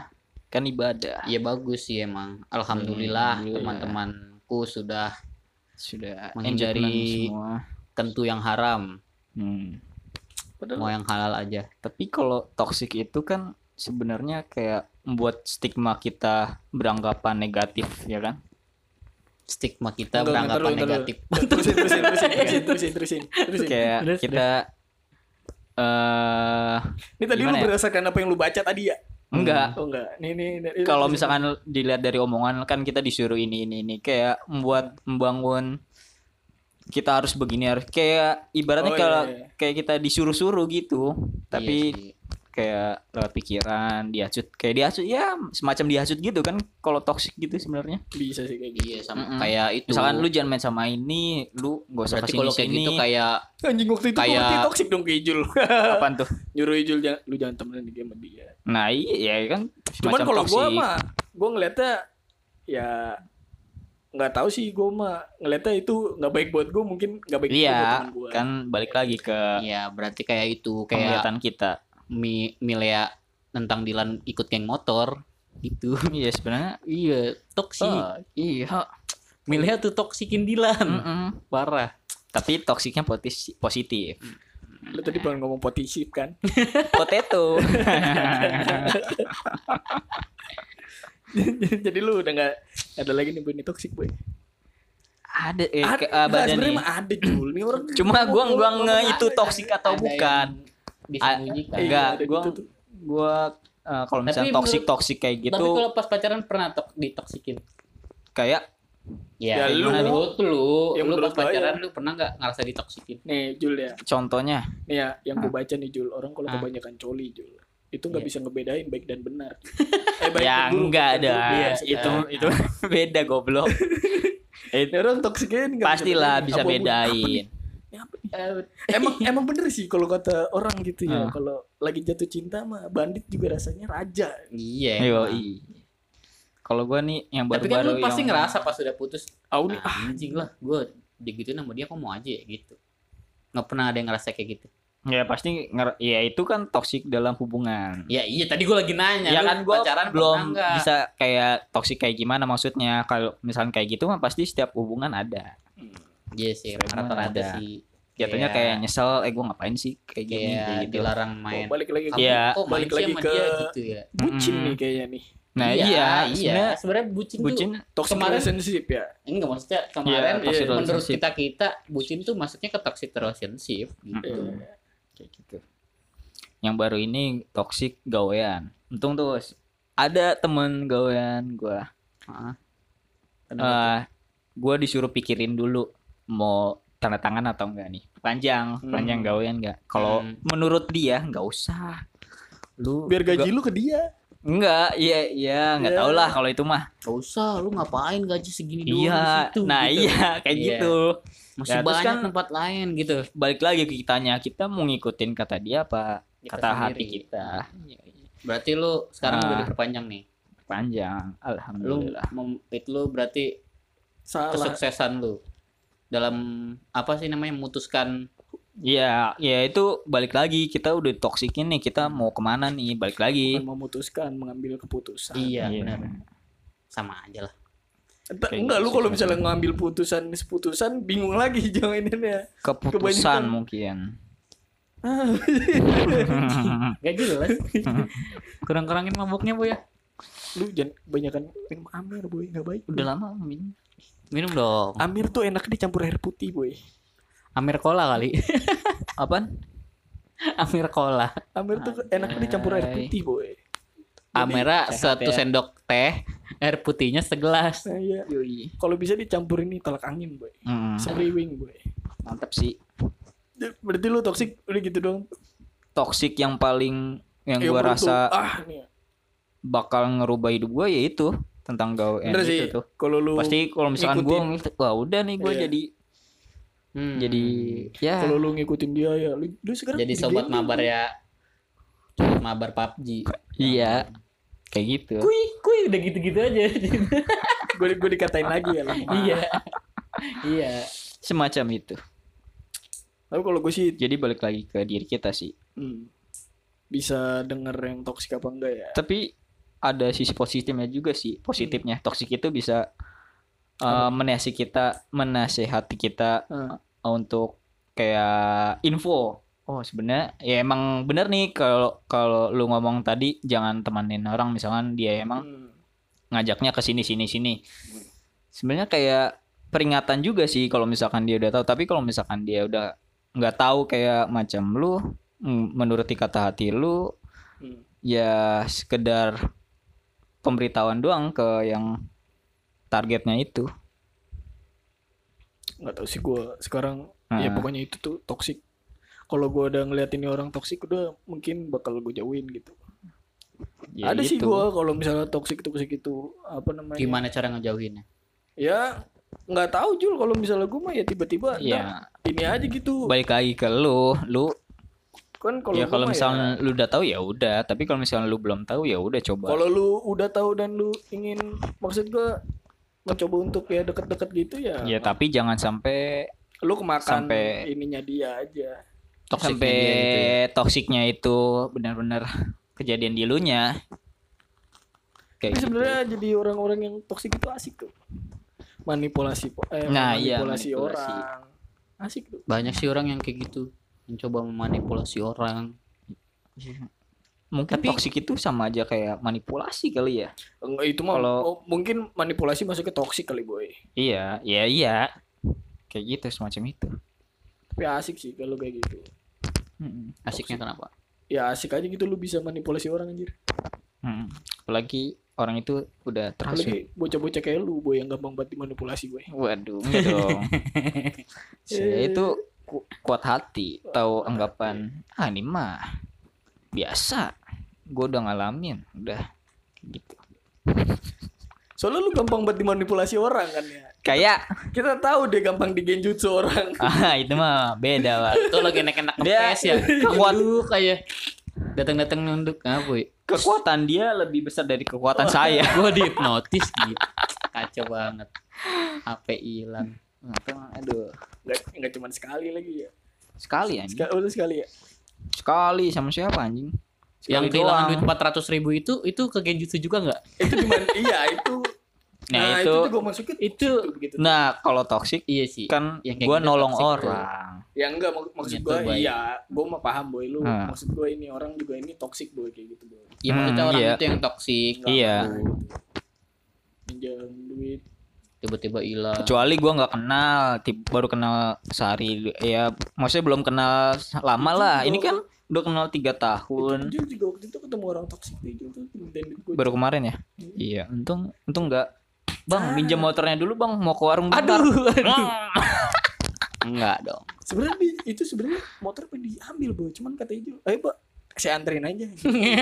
C: kan ibadah
B: Iya bagus sih emang. Alhamdulillah
C: Alhamdulillah.
B: teman-temanku sudah
C: sudah
B: Menghindari- tentu yang haram,
C: Hmm.
A: Padahal
B: mau yang halal aja.
C: tapi kalau toxic itu kan sebenarnya kayak membuat stigma kita beranggapan negatif ya kan
B: Stigma kita
A: Enggak,
B: beranggapan
A: entar
B: negatif.
A: terusin terusin terusin terusin terusin terusin terusin.
C: kayak
B: Terus,
C: kita eh
A: Ini tadi lu
C: ya?
A: berdasarkan apa yang lu baca tadi ya?
C: enggak
A: Oh enggak. Nih nih. nih,
C: kalau misalkan dilihat dari omongan kan kita disuruh ini ini ini kayak membuat membangun kita harus begini harus kayak ibaratnya
A: Oh,
C: kalau
A: iya, iya.
C: kayak kita disuruh-suruh gitu tapi
B: Iya sih.
C: Kayak lewat pikiran dihasut kayak dihasut ya semacam dihasut gitu kan kalau toxic gitu sebenarnya
A: bisa sih kayak gitu.
B: Iya sama
C: Mm-mm.
B: kayak itu.
C: misalkan lu jangan main sama ini lu gak usah
B: berarti
C: ke sini
B: kalau kayak gitu kayak
A: Anjing waktu itu
B: Kayak-
A: kayak... berarti toxic dong ke Ijul.
C: apaan tuh
A: Nyuruh Ijul jangan lu jangan temenan dia sama dia.
C: nah iya ya kan
A: Cuman
C: semacam
A: kalau gua mah gua ngeliatnya ya nggak tahu sih gua mah ngeliatnya itu nggak baik buat gua mungkin nggak baik juga buat
C: iya
A: teman gua.
C: kan balik lagi ke
B: Iya, berarti kayak itu kayak
C: penglihatan kita
B: Mi Milea tentang Dilan ikut geng motor gitu.
C: iya sebenarnya
B: iya, toksik.
C: Oh, iya
B: Milea tuh toksikin Dilan.
C: Mm-mm.
B: Parah.
C: tapi toksiknya positif
A: Lu tadi pengen ngomong potisip kan?
C: potato
A: Jadi lu udah nggak ada lagi nih bu ini toxic boy.
C: ada eh
A: Ada,
C: ke-
A: mah ada Jul. Nih orang
C: cuma gua gua nge itu toksik atau
B: Ada
C: bukan
B: yang Disembunyikan.
A: Iya,
C: enggak gua
A: gitu
C: gua eh, kalau misalnya
B: Tapi
C: toksik toksik kayak
B: Tapi
C: gitu
B: kalau pas pacaran pernah tok ditoksikin?
C: kayak
B: Ya,
A: Ya, lu.
B: menurut lu,
A: Ya,
B: lu pas
A: gua
B: pacaran
A: ya.
B: lu pernah nggak ngerasa ditoksikin?
A: Nih Jul ya.
C: contohnya
A: Nih ya, yang gue baca nih Jul, orang kalau kebanyakan coli Jul, itu nggak
B: Iya.
A: bisa ngebedain baik dan benar. eh baik
C: ya
A: dan buruk,
C: enggak ada
A: iya,
C: itu
A: sekarang.
C: itu beda goblok
A: Ini orang toksiknya ini nggak
C: pastilah bisa
A: apa
C: bedain
A: nih? emang emang bener sih kalau kata orang gitu ya,
C: Ah.
A: kalau lagi jatuh cinta mah bandit juga rasanya raja.
B: Iya. Emang.
C: kalau gua nih yang
B: Tapi kan
C: baru-baru
B: lu pasti
C: yang-
B: ngerasa pas udah putus,
A: Aku nih
B: ah, anjing lah, gue digituin sama dia kok mau aja ya gitu. Nggak pernah ada yang ngerasa kayak gitu.
C: ya pasti nger- ya itu kan toksik dalam hubungan
B: Ya iya tadi gue lagi nanya.
C: ya kan gua
B: pacaran
C: belum bisa kayak toksik kayak gimana maksudnya kalau misalnya kayak gitu mah pasti setiap hubungan ada
B: Iya sih,
C: Semua
B: rata-rata
C: ada.
B: sih.
C: jatuhnya
B: Iya.
C: kayak nyesel eh gue ngapain sih kayak gini
B: kayak
C: gitu
B: dilarang main.
A: Oh, balik lagi
B: Kamu
A: ke
C: Iya.
B: kok
A: Balik lagi
B: sama
A: ke-
B: dia gitu ya.
A: bucin
C: Mm-mm.
A: nih kayaknya nih.
C: nah iya,
B: iya,
C: sebenarnya
B: sebenarnya bucin,
C: bucin
B: tuh
A: Toxic
B: Kemarin-
A: relationship ya.
B: enggak maksudnya kemarin
C: Iya,
A: toxic
B: menurut kita kita bucin tuh maksudnya ke toxic relationship gitu.
A: Iya.
C: kayak gitu yang baru ini toxic gawean untung tuh ada temen gawean gue
B: Heeh.
C: eh gue disuruh pikirin dulu mau tanda tangan atau enggak nih panjang
A: Hmm.
C: panjang gawean enggak kalau
B: Hmm.
C: menurut dia nggak usah lu
A: Biar gaji lu ke dia.
C: enggak iya iya nggak
A: Iya.
C: tau lah kalau itu mah
B: Gak usah, lu ngapain gaji segini doang di
C: iya
B: situ,
C: nah
B: gitu.
C: iya kayak
B: Iya.
C: gitu
B: Masih
C: Ya,
B: banyak
C: kan-
B: tempat lain gitu.
C: balik lagi ke kitanya kita mau ngikutin kata dia apa
B: Kita
C: kata hati
B: sendiri.
C: kita Iya, iya.
B: Berarti lu sekarang
C: Ah.
B: udah diperpanjang nih.
C: panjang
B: Lu
C: alhamdulillah
B: mem- itu lu berarti
A: Salah.
B: kesuksesan lu dalam apa sih namanya memutuskan
C: Iya, ya itu balik lagi kita udah toksikin nih kita mau ke mana nih balik lagi.
A: Bukan memutuskan mengambil keputusan.
B: iya
C: Iya.
B: benar sama aja lah
A: Entah-
C: Kayak
A: enggak
C: gitu
A: lu
C: sih
A: kalau misalnya ngambil putusan seputusan bingung lagi jalaninnya.
C: Keputusan
A: Kebanyakan-
C: mungkin.
B: gak jelas kurang-kurangin mabuknya bu ya
A: lu jangan kebanyakan minum Amir boy nggak baik.
C: udah lama minum.
B: Minum dong
A: Amir tuh enak dicampur air putih boy.
B: Amir Cola kali
C: Apaan?
B: Amir Cola
A: Amir tuh enak dicampur air putih boy.
B: Amera satu
C: ya.
B: sendok teh air putihnya segelas
A: Nah, iya. Kalau bisa dicampur ini tolak angin boy.
C: Hmm,
A: Semriwing boy.
C: mantap sih.
A: Ya, Berarti lu toksik udah gitu dong.
C: Toxic yang paling yang
A: Ya,
C: gua rasa
A: ah nih.
C: bakal ngerubah hidup gua ya itu tentang gawe
A: Bener sih.
C: itu tuh.
A: Kalau lu
C: Pasti kalau misalkan gua ngikut, wah udah nih gua
A: Iya.
C: jadi
B: Hmm.
C: jadi ya
A: kalau lu ngikutin dia ya lu, lu sekarang
B: jadi sobat mabar ya sobat mabar PUBG
C: iya kayak gitu.
B: kui kui udah gitu-gitu aja
A: gue gue dikatain lagi ya lemah.
B: iya iya
C: Semacam itu.
A: Tapi kalau gue sih
C: Jadi balik lagi ke diri kita sih.
A: hmm, bisa denger yang toksik apa enggak ya.
C: tapi ada sisi positifnya juga sih positifnya. Toksik itu bisa uh, menasihati kita menasehati kita
A: Ah.
C: uh, untuk kayak info. Oh sebenarnya ya emang bener nih kalau kalau lu ngomong tadi jangan temanin orang. Misalkan dia emang
A: Hmm.
C: ngajaknya ke sini sini sini. Sebenarnya kayak peringatan juga sih kalau misalkan dia udah tahu. Tapi kalau misalkan dia udah nggak tahu kayak macam lu mm, menuruti kata hati lu
A: Hmm.
C: ya sekedar pemberitahuan doang ke yang targetnya itu.
A: nggak tahu sih gue sekarang ya
C: Ah.
A: pokoknya itu tuh toksik kalau gue udah ngeliat ini orang toksik udah mungkin bakal gue jauhin gitu.
C: Ya
A: ada sih
C: gitu.
A: gue kalau misalnya toksik toksik itu apa namanya?
B: Gimana cara ngejauhinnya?
A: Ya nggak tahu Jul. Kalau misalnya gue mah ya tiba-tiba
C: Ya.
A: Ntar ini aja gitu.
C: Balik lagi ke lu, lu
A: kan kalau
C: ya
A: gua
C: kalau
A: mah
C: misalnya lu udah tahu ya udah, tapi kalau misalnya lu belum tahu ya udah coba.
A: kalau lu udah tahu dan lu ingin maksud gue mencoba untuk ya deket-deket gitu ya
C: Ya tapi jangan sampai
A: lu kemakan
C: sampai-
A: ininya dia aja
B: Toksiknya
C: sampai
B: dia gitu ya.
C: toksiknya itu benar-benar kejadian di lu nya.
A: tapi
C: gitu.
A: sebenarnya jadi orang-orang yang toksik itu asik tuh manipulasi eh,
C: Nah, iya,
A: manipulasi
C: manipulasi.
A: orang asik tuh
B: banyak sih orang yang kayak gitu mencoba memanipulasi orang
C: Mungkin
B: Tapi-
C: toksik itu sama aja kayak manipulasi kali ya.
A: Enggak itu mah
C: Kalau-
A: oh, mungkin manipulasi masuk ke toksik kali boy
C: Iya, iya iya. Kayak gitu semacam itu.
A: tapi asik sih kalau kayak gitu
C: Mm-mm.
B: asiknya kenapa
A: ya asik aja gitu lu bisa manipulasi orang anjir
C: Mm. Apalagi orang itu udah
A: apalagi bocah-bocah kayak lu boy yang gampang banget dimanipulasi boy
C: Waduh, enggak dong. Saya itu ku- kuat hati, tahu anggapan ah ini mah biasa. Gue udah ngalamin, udah gitu.
A: soalnya lu gampang banget dimanipulasi orang kan ya
C: Kayak
A: kita tahu deh gampang digenjutsu orang
C: ah itu mah beda, Pak.
B: itu lagi enak-enak
C: Dia
B: ngepes ya
C: kuat.
B: Kayak datang-datang nunduk apa ya
C: Kekuatan dia lebih besar dari kekuatan saya.
B: gue dihipnotis gitu kacau banget HP hilang
C: Aduh,
A: nggak cuma sekali lagi ya
C: sekali anjing.
A: sekali udah sekali ya
C: Sekali sama siapa anjing?
B: yang
C: Sekali
B: kehilangan
C: doang.
B: duit 400 ribu itu itu ke genjutsu juga nggak
A: itu cuma iya itu
C: Nah,
A: itu,
C: itu,
A: juga masuknya
B: itu
A: begitu.
C: nah kalau toxic
B: iya sih.
C: kan
B: Yang
C: gua
B: gitu
C: nolong orang.
A: Ya enggak mak- maksud gue iya, gue mah paham boy lu.
C: Ah.
A: Maksud gue ini orang juga ini toxic boy kayak gitu boy.
B: Iya maksudnya
C: Hmm,
B: orang
C: iya.
B: itu yang toksik
A: Enggak
C: Iya.
A: mau gitu. Pinjam duit.
B: Tiba-tiba hilang.
C: Kecuali gua nggak kenal, tip- baru kenal sehari ya maksudnya belum kenal lama lah. Ini kan udah kenal tiga tahun.
A: Itu juga waktu itu ketemu orang gue.
C: Baru kemarin ya? Iya, untung untung nggak. Bang, minjem motornya dulu bang, mau ke warung bentar.
B: Aduh, aduh.
C: Hmm.
B: Enggak dong.
A: Sebenarnya itu sebenarnya motor pengen diambil boy, cuman kata Ijul, ayo pak saya anterin aja.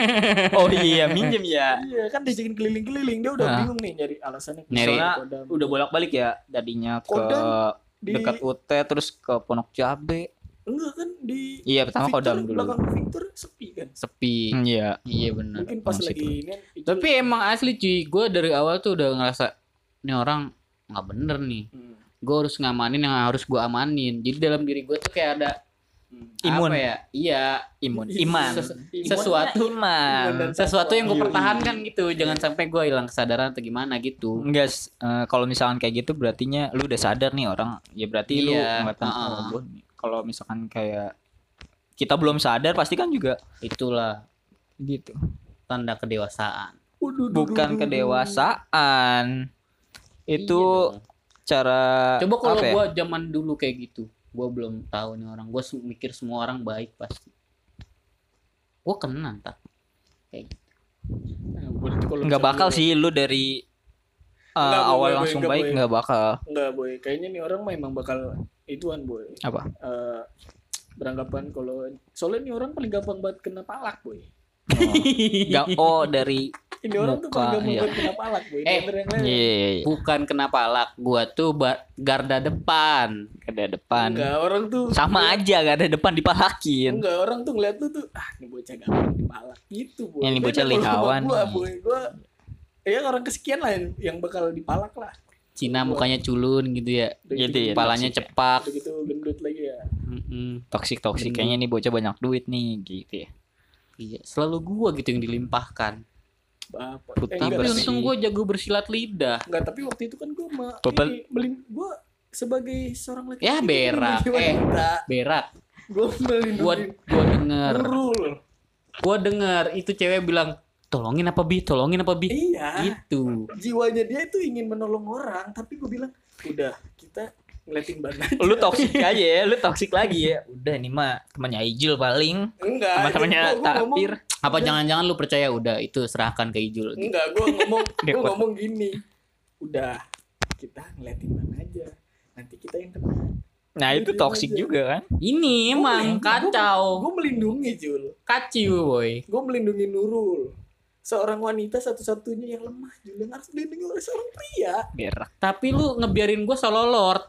C: Oh iya, minjem ya.
A: iya kan diajakin keliling-keliling dia udah
C: Ah.
A: bingung nih nyari alasannya.
B: Nyari-
A: Kodam.
C: udah bolak-balik ya, tadinya ke
A: Kodam di
C: dekat UT terus ke Pondok Cabe.
A: enggak kan di
C: Iya, pertama
A: Victor,
C: Kodam dulu.
A: belakang Victor sepi kan.
B: Sepi.
C: Hmm, Iya.
B: Iya benar.
A: Mungkin pas
C: Masih
A: lagi ini Ijul-
B: Tapi emang asli cuy, gue dari awal tuh udah ngerasa ini orang nggak bener nih.
A: Hmm.
B: Gue harus ngamanin yang harus gue amanin. Jadi dalam diri gue tuh kayak ada.
C: Imun.
B: apa ya? Iya.
C: Imun.
A: Iya.
C: Iman.
B: Ses- sesuatu
C: Iman.
B: Sesuatu yang gue
A: Iya,
B: pertahankan gitu. Jangan sampai gue hilang kesadaran atau gimana gitu.
C: Enggak, eh, kalau misalkan kayak gitu berartinya lu udah sadar nih orang. Ya berarti lu
B: Iya, uh-uh.
C: oh, gua nih. Kalau misalkan kayak kita belum sadar pasti kan juga
B: Itulah
C: gitu.
B: tanda kedewasaan.
C: Bukan kedewasaan. Itu
B: Iya dong.
C: cara
B: Coba kalau
C: apa ya?
B: gua zaman dulu kayak gitu, gua belum tahu nih orang. Gua se- mikir semua orang baik pasti. Gua kena tak. Kayak gitu.
A: Nah,
C: nggak bakal sih lu dari uh,
A: Nggak, boy,
C: awal
A: boy,
C: langsung
A: nggak,
C: baik
A: boy.
C: nggak bakal.
A: Enggak boy, kayaknya nih orang mah emang bakal ituan boy.
C: Apa?
A: Eh, beranggapan kalau soalnya nih orang paling gampang banget kena palak boy.
C: Nggak, oh dari
A: Ini orang tuh
C: Muka,
A: paling gampang
C: iya.
A: kena palak boy.
B: Eh,
C: iya iya, iya.
B: Bukan kena palak, gua tuh garda depan.
C: ada depan.
A: Enggak, orang tuh
C: Sama aja gak ada depan dipalakin.
A: Enggak, orang tuh ngeliat lu tuh ah ini bocah gampang dipalak gitu boy.
C: Ini bocah
A: kalau
C: lihawan
A: Gua boy, gua ya orang kesekian lah yang, yang bakal dipalak lah.
B: Cina mukanya culun gitu ya.
A: Udah
C: Gitu ya,
B: Kepalanya
C: toxic ya.
B: cepak.
A: Udah gitu gendut lagi ya.
B: Mm-mm.
C: Toxic toxic kayaknya nih bocah banyak duit nih gitu ya.
B: Iya, selalu gua gitu yang dilimpahkan.
A: Bapak.
C: Putih
B: Tapi untung gua jago bersilat lidah.
A: enggak, tapi waktu itu kan gua ma
C: Bapak-
A: ini melin gua sebagai seorang laki
B: Ya, berak. Eh. Berak.
A: Gua
B: Gua
A: melindungi
B: gua denger.
A: Nurul.
B: Gua denger itu cewek bilang, "Tolongin apa bi? Tolongin apa bi?"
A: Iya.
B: Gitu.
A: Jiwanya dia itu ingin menolong orang, tapi gua bilang, udah kita ngeliatin ban aja.
C: Lu toxic aja ya, lu toxic lagi ya. Udah nih mah temannya Ijul paling.
A: Enggak. Gua ngomong-
C: Tapir.
B: Apa jangan-jangan lu percaya udah itu serahkan ke Ijul.
A: Enggak, gua ngomong gua ngomong gini. Udah, kita ngeliatin ban aja. Nanti kita yang kena.
C: Nah, itu
A: aja.
C: juga kan.
B: Ini emang kacau.
A: Gue melindungi Jul.
B: Kacau, boy.
A: Gue melindungi Nurul. Seorang wanita satu-satunya yang lemah Jul yang harus dilindungi oleh seorang pria.
C: Berak.
B: Tapi lu ngebiarin gua solo lord.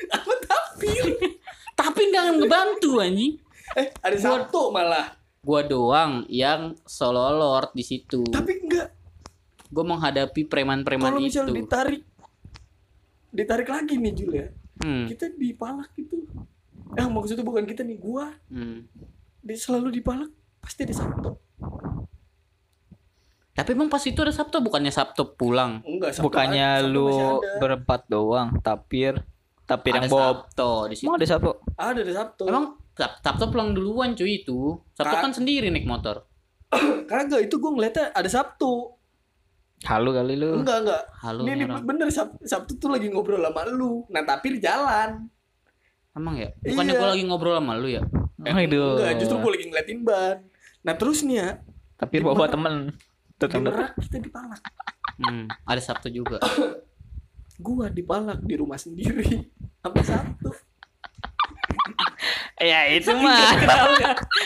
A: Apa tapi?
B: Tapi nggak ngebantu anjing.
A: eh, ada satu malah.
B: Gua doang yang solo lord di situ.
A: Tapi enggak.
B: Gua menghadapi preman-preman
A: Kalau
B: itu.
A: misalnya ditarik ditarik lagi nih Jul ya.
B: Hmm.
A: Kita dipalak gitu. Eh maksudnya bukan kita nih, gua
B: hmm.
A: di, selalu dipalak pasti ada Sabtu.
B: Tapi emang pas itu ada Sabtu bukannya Sabtu pulang.
A: Enggak, Sabtu
C: Bukannya
A: ada- Sabtu
C: lu berempat doang, tapir. Tapir
B: ada
C: yang Bob.
B: Sabtu di situ.
C: Emang ada satu.
A: ada ada Sabtu.
B: Emang Sab- Sabtu pulang duluan cuy itu. Sabtu
A: Kak.
B: kan sendiri naik motor.
A: kagak itu gua ngeliatnya ada Sabtu.
C: Halu kali lu.
A: Enggak, enggak.
B: Halo
A: Ini, bener Sab- Sabtu tuh lagi ngobrol sama lu. Nah, tapi di jalan.
B: Emang ya? Bukannya
A: Iya.
B: gua lagi ngobrol sama lu ya?
C: Emang itu.
A: Enggak, justru gue lagi ngeliatin ban. Nah, terus nih ya,
C: Tapir bawa temen.
A: Merak kita dipalak.
B: Hmm, ada Sabtu juga.
A: Gua dipalak di rumah sendiri. Sampai Sabtu.
C: Ya itu mah.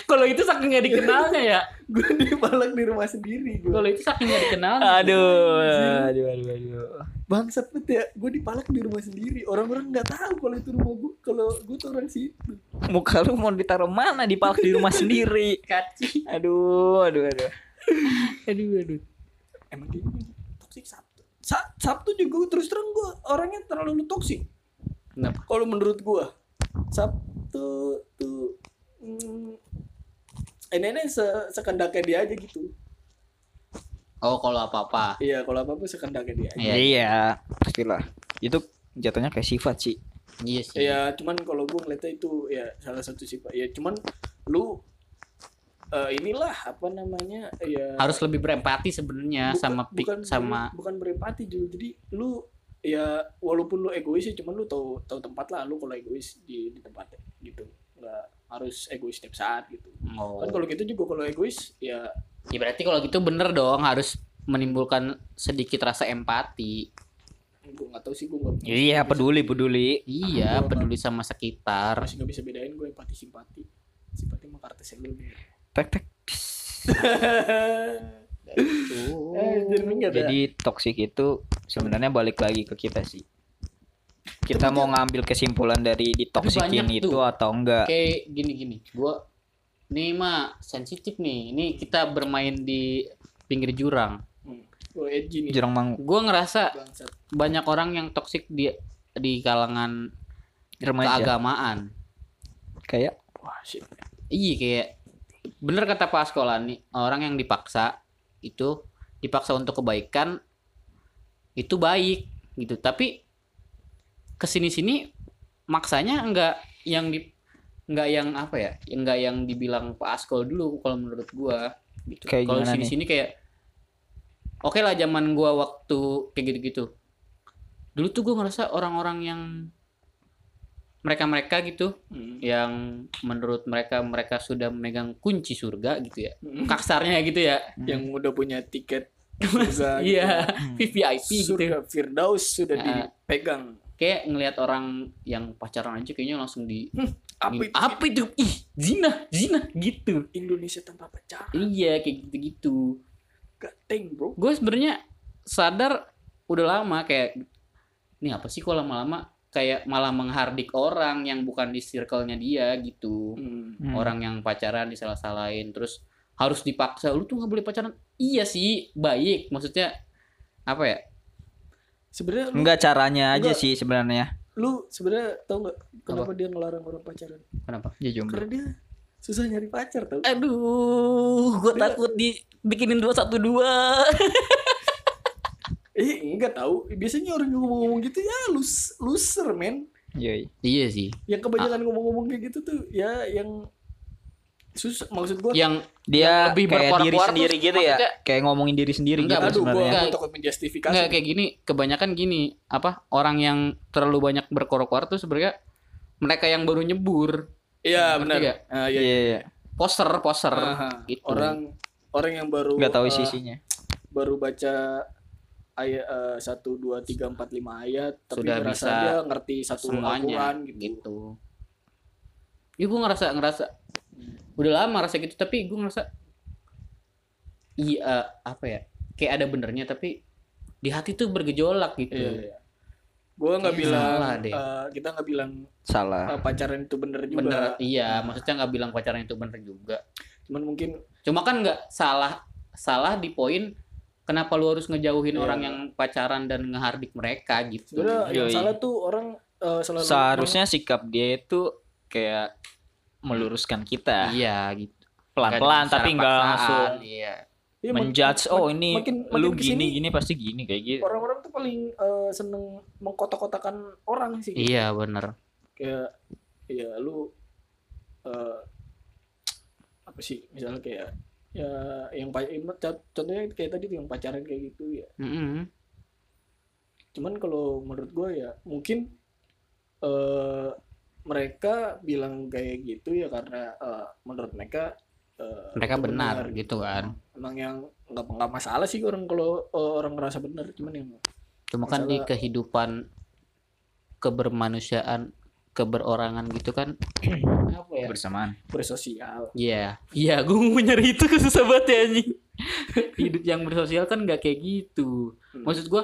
B: Kalau itu saking gak dikenalnya ya.
A: Gue dipalak di rumah sendiri.
B: Kalau itu saking gak dikenalnya.
C: Aduh, aduh, aduh, aduh.
A: Bangsat banget ya, gue dipalak di rumah sendiri. Orang-orang nggak tahu kalau itu rumah gue. Kalau gue tuh orang situ.
C: Muka lu mau ditaruh mana? Dipalak di rumah sendiri.
B: Kaci.
C: Aduh, aduh, aduh.
B: Aduh, aduh.
A: Emang dia toksik Sabtu. Sa- Sabtu juga terus terang gue orangnya terlalu toksik.
B: Kenapa?
A: Kalau menurut gua Sabtu tuh hmm, ini ini se sekendaknya dia aja gitu.
B: Oh, kalau apa-apa.
A: Iya, kalau apa-apa sekendaknya dia.
B: Iya.
C: Iya, pastilah. Itu jatuhnya kayak sifat sih.
B: Iya sih.
A: Iya, cuman kalau gue ngeliatnya itu ya salah satu sifat. Ya cuman lu eh, inilah apa namanya ya
B: Harus lebih berempati sebenarnya sama pik
A: bukan
B: sama
A: bukan berempati juga. Jadi lu ya walaupun lu egois sih cuman lu tahu tahu tempat lah lu kalau egois di di tempatnya gitu. Nggak harus egois setiap saat gitu.
B: oh.
A: Kan kalau gitu juga kalau egois ya
B: Ya berarti kalau gitu bener dong harus menimbulkan sedikit rasa empati.
A: gue nggak tahu sih gue nggak
C: Iya, peduli, peduli.
B: Iya,
A: Gua
B: peduli sama sekitar.
A: masih nggak bisa bedain gue empati simpati. Simpati mah kartu.
C: Tek tek.
A: Jadi
C: toksik itu sebenarnya balik lagi ke kita sih. Kita
A: Tapi
C: mau ngambil kesimpulan dari ditoksikin itu
B: tuh.
C: atau enggak?
B: Kayak gini-gini. Gua nih mah sensitif nih. Ini kita bermain di pinggir jurang.
A: Hmm.
C: Jurang mangu
B: Gua ngerasa
A: Bangsat.
B: banyak orang yang toksik di di kalangan
C: remaja.
B: keagamaan.
C: Kayak
A: Wah.
B: Iya kayak bener kata Pak Sekolah nih orang yang dipaksa itu dipaksa untuk kebaikan itu baik gitu. Tapi ke sini sini maksanya enggak yang di enggak yang apa ya enggak yang dibilang Pak Askol dulu kalau menurut gua gitu. Kalau sini sini kayak oke lah zaman gua waktu kayak gitu gitu dulu tuh gua ngerasa orang-orang yang mereka-mereka gitu
A: Hmm.
B: yang menurut mereka mereka sudah memegang kunci surga gitu ya
A: Hmm.
B: kasarnya gitu ya
A: Yang udah punya tiket surga gitu.
B: iya VVIP gitu
A: surga Firdaus sudah
B: Ah.
A: dipegang.
B: kayak ngelihat orang yang pacaran aja kayaknya langsung di
A: Apa
B: Gini,
A: itu?
B: apa itu ih zina zina gitu
A: Indonesia tanpa pacaran.
B: iya kayak gitu gitu
A: Gateng bro.
B: gue sebenarnya sadar udah lama kayak ini apa sih kok lama-lama kayak malah menghardik orang yang bukan di circle-nya dia gitu
A: Hmm.
C: Hmm.
B: orang yang pacaran disalah-salahin terus harus dipaksa lu tuh nggak boleh pacaran iya sih baik maksudnya apa ya
A: Sebenarnya lu,
C: enggak caranya aja
A: Enggak.
C: sih sebenarnya.
A: lu sebenarnya tau nggak kenapa dia ngelarang orang pacaran?
B: kenapa
C: Ya jomblo.
A: Karena dia susah nyari pacar tau.
B: aduh gue
A: Dia-
B: takut dibikinin dua satu dua
A: Eh enggak tahu. Biasanya orang yang ngomong-ngomong gitu ya lus loser men.
C: Yoi.
B: iya sih
A: Yang kebanyakan ngomong-ngomong kayak gitu tuh ya yang susah maksud gua
B: yang
C: Dia
B: lebih
C: kayak diri sendiri gitu ya.
B: maksudnya-
C: Kayak ngomongin diri sendiri
B: Enggak,
C: gitu
A: aduh
C: sebenarnya.
A: gua
B: Enggak.
A: takut menjustifikasi.
B: nggak kayak gini kebanyakan gini apa orang yang terlalu banyak berkuar-kuar tuh sebenarnya mereka yang baru nyebur
A: Iya benar.
B: nggak?
A: Ah,
C: Iya,
A: iya.
C: iya.
B: poser poser
A: Aha.
B: gitu
A: Orang orang yang baru
C: Enggak tahu
A: eh,
C: isi isinya.
A: baru baca ayat eh, satu dua tiga empat lima ayat tapi
B: Sudah
A: ngerasa
B: bisa
A: dia ngerti satu
B: semuanya gitu.
A: gitu.
B: Ya gue ngerasa ngerasa udah lama rasa gitu tapi gue ngerasa iya apa ya kayak ada benernya tapi di hati tuh bergejolak gitu.
A: Iya, iya. Gua nggak bilang
B: salah deh.
A: eh, kita nggak bilang
C: Salah.
A: eh, pacaran itu bener juga.
B: Bener, iya maksudnya nggak bilang pacaran itu bener juga.
A: Cuman mungkin
B: Cuma kan nggak salah salah di poin kenapa lu harus ngejauhin
A: Iya.
B: orang yang pacaran dan ngehardik mereka gitu.
A: sebenarnya yang
C: Yoi.
A: salah tuh orang eh, selalu
C: Seharusnya sikap dia itu kayak meluruskan kita.
B: Iya gitu.
C: Pelan-pelan tapi enggak
B: paksaan,
C: langsung
B: Iya.
A: Iya,
C: menjudge oh ini
A: makin-
C: lu
A: makin
C: gini
A: ke sini,
C: gini pasti gini kayak gitu.
A: orang-orang tuh paling eh, seneng mengkotak-kotakan orang sih
B: Iya bener.
A: kayak ya lu eh apa sih misalnya kayak ya yang contohnya kayak tadi tuh yang pacaran kayak gitu ya
B: Mm-mm.
A: cuman kalau menurut gue ya mungkin eh mereka bilang kayak gitu ya karena eh, menurut mereka eh,
B: Mereka
A: itu
B: benar gitu kan.
A: emang yang nggak nggak masalah sih orang kalau eh, orang ngerasa benar cuman yang
B: Cuma kan di
A: Masalah-
B: kehidupan kebermanusiaan, keberorangan gitu kan apa ya?
C: Bersamaan.
A: bersosial
B: Iya, iya, gue mau nyari itu susah banget ya anjing. Hidup yang bersosial kan nggak kayak gitu.
A: Hmm.
B: Maksud gue,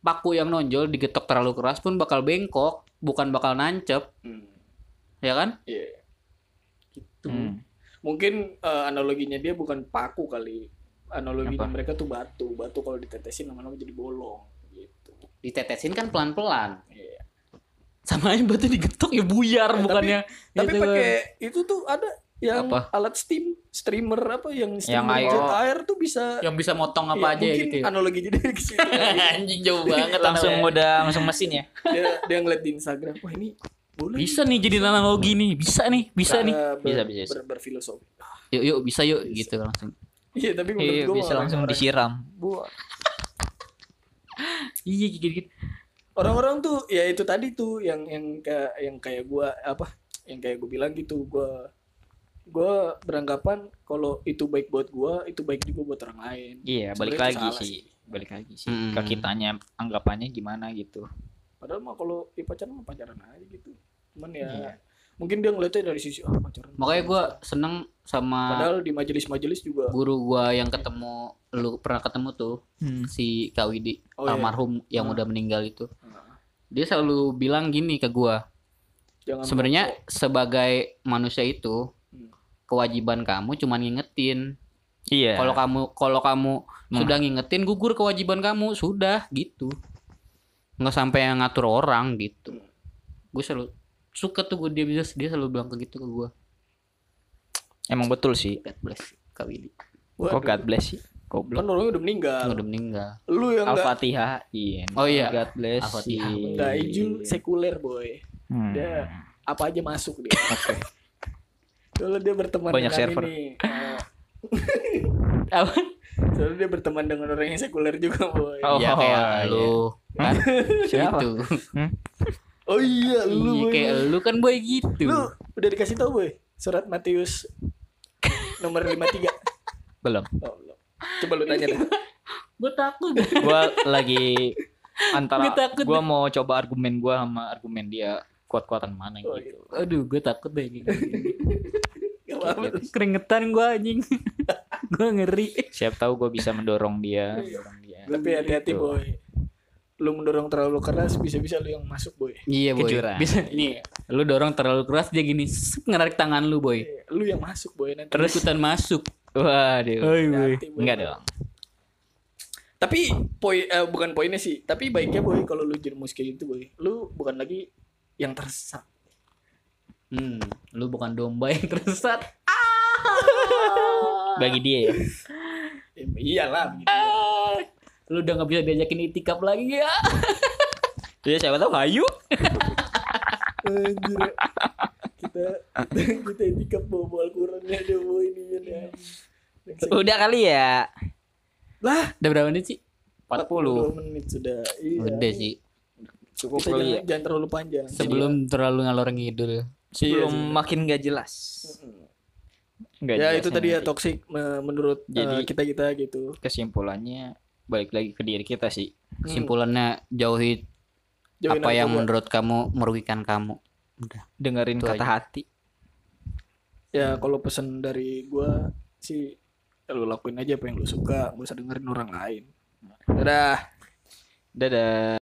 B: paku yang nonjol digetok terlalu keras pun bakal bengkok, bukan bakal nancep,
A: Hmm,
B: ya kan?
A: iya gitu
C: Hmm.
A: mungkin eh, analoginya dia bukan paku kali analoginya
C: Apa?
A: mereka tuh batu batu kalau ditetesin lama-lama jadi bolong gitu
B: Ditetesin kan pelan-pelan.
A: Iya.
B: Sama aja batu digetok ya buyar,
A: Eh,
B: bukannya.
A: tapi
B: itu.
A: pakai itu tuh ada yang
B: Apa?
A: alat steam streamer apa yang streamer
C: air.
A: jet air tuh bisa
B: Yang bisa motong
A: ya,
B: apa aja
A: mungkin
B: gitu. ya.
A: analogi jadi situ
B: Anjing jauh banget
C: langsung udah langsung mesin ya
A: dia dia ngeliat di Instagram wah ini boleh
B: Bisa nih jadi analogi nih, bisa nih, bisa nih.
A: Cara ber-
C: Bisa, bisa, bisa.
A: ber- berfilosofi
B: Yuk yuk bisa yuk gitu langsung.
A: iya tapi menurut
C: iya
A: gua
C: bisa langsung disiram
B: Iya gitu gitu.
A: Orang-orang tuh ya itu tadi tuh yang yang kayak yang kayak gua apa yang kayak gue bilang gitu gua gua beranggapan kalau itu baik buat gua itu baik juga buat orang lain
C: iya balik
A: Sebenarnya itu
C: lagi
A: salah
C: sih balik lagi sih
B: Hmm.
C: ke kitanya anggapannya gimana gitu
A: padahal mah kalau ya pacaran mah pacaran aja gitu cuman ya
C: Iya.
A: mungkin dia ngeliatnya dari sisi ah pacaran
B: Makanya gua seneng sama
A: padahal di majelis-majelis juga
B: guru gua yang ketemu lu pernah ketemu tuh si Kak Widi
A: Oh, iya.
B: almarhum yang
A: Hmm.
B: udah meninggal itu. Dia selalu bilang gini ke gua,
A: jangan
B: sebenarnya sebagai manusia itu
A: Hmm.
B: kewajiban kamu cuma ngingetin.
C: iya
B: Kalau kamu kalau kamu
C: Hmm.
B: sudah ngingetin gugur kewajiban kamu, sudah gitu. Nggak sampai yang ngatur orang gitu. Gue selalu suka tuh gue dia bisa dia selalu bilang ke gitu ke gue.
C: emang betul sih
B: God bless Kak Willy.
A: Waduh,
C: kok God bless sih goblok
A: kan orangnya udah meninggal
B: Udah meninggal.
A: lu yang enggak
C: Al-Fatihah iya
B: Oh iya.
C: God bless
B: Al-Fatihah.
C: iya.
A: enggak hijau sekuler boy
C: Hmm.
A: dia apa aja masuk dia kalau dia berteman
C: Banyak
A: dengan
C: server.
A: ini eh,
B: Apa?
A: soalnya dia berteman dengan orang yang sekuler juga boy
C: Oh,
B: ya kayak
C: iya.
B: lu kan
C: Siapa?
B: gitu.
A: oh iya lu
B: Iya kayak lu kan boy gitu.
A: lu udah dikasih tahu boy surat Matius nomor 53
C: belum
A: oh, belum. Coba lu tanya deh
B: Gue takut.
C: gua lagi antara
B: takut
C: gua mau coba argumen gua sama argumen dia kuat-kuatan mana
A: Oh,
C: gitu
B: Aduh, gue takut deh
A: apa-apa.
B: Keringetan gue anjing. gue ngeri.
C: siap tahu gua bisa mendorong dia mendorong dia
A: tapi hati-hati
C: Gitu.
A: boy lu mendorong terlalu keras bisa-bisa lu yang masuk boy
B: Iya boy.
C: Kejuran.
B: Bisa nih. Lu dorong terlalu keras dia gini sep, ngerarik tangan lu boy.
A: lu yang masuk boy nanti
B: Terus ikutan masuk.
C: Waduh
A: boy.
C: enggak dong
A: tapi poin eh, bukan poinnya sih tapi baiknya boy kalau lu jerumus kayak gitu boy lu bukan lagi yang tersesat
B: Hmm, lu bukan domba yang tersesat.
C: bagi dia ya
A: Ya, iyalah begitu.
B: Lu udah gak bisa diajakin itikaf lagi ya.
C: dia siapa tahu hayu
A: Anjir. Kita kita itikaf bawa bawa Al-Quran ya ada bawa ini ya.
C: Udah kali ya?
A: Lah?
B: Udah berapa menit sih?
A: 40 menit sudah iya.
B: Udah sih.
C: cukup
A: kita
C: kali
A: jangan,
C: ya.
A: jangan terlalu panjang.
B: Sebelum terlalu ngalor ngidul.
C: sebelum
A: Iya,
C: makin gak jelas. Nggak
A: ya
C: jelas
A: itu tadi ya me- menurut
C: Jadi-
A: kita kita gitu.
C: kesimpulannya balik lagi ke diri kita sih
B: Kesimpulannya jauhi
A: Jauhin
B: apa yang
A: narkoba.
B: menurut kamu merugikan kamu. Udah.
C: dengerin
B: Itu
C: kata
B: aja.
C: hati.
A: Ya kalau pesan dari gua sih ya lu lakuin aja apa yang lu suka. Gak usah dengerin orang lain. Dadah.
C: Dadah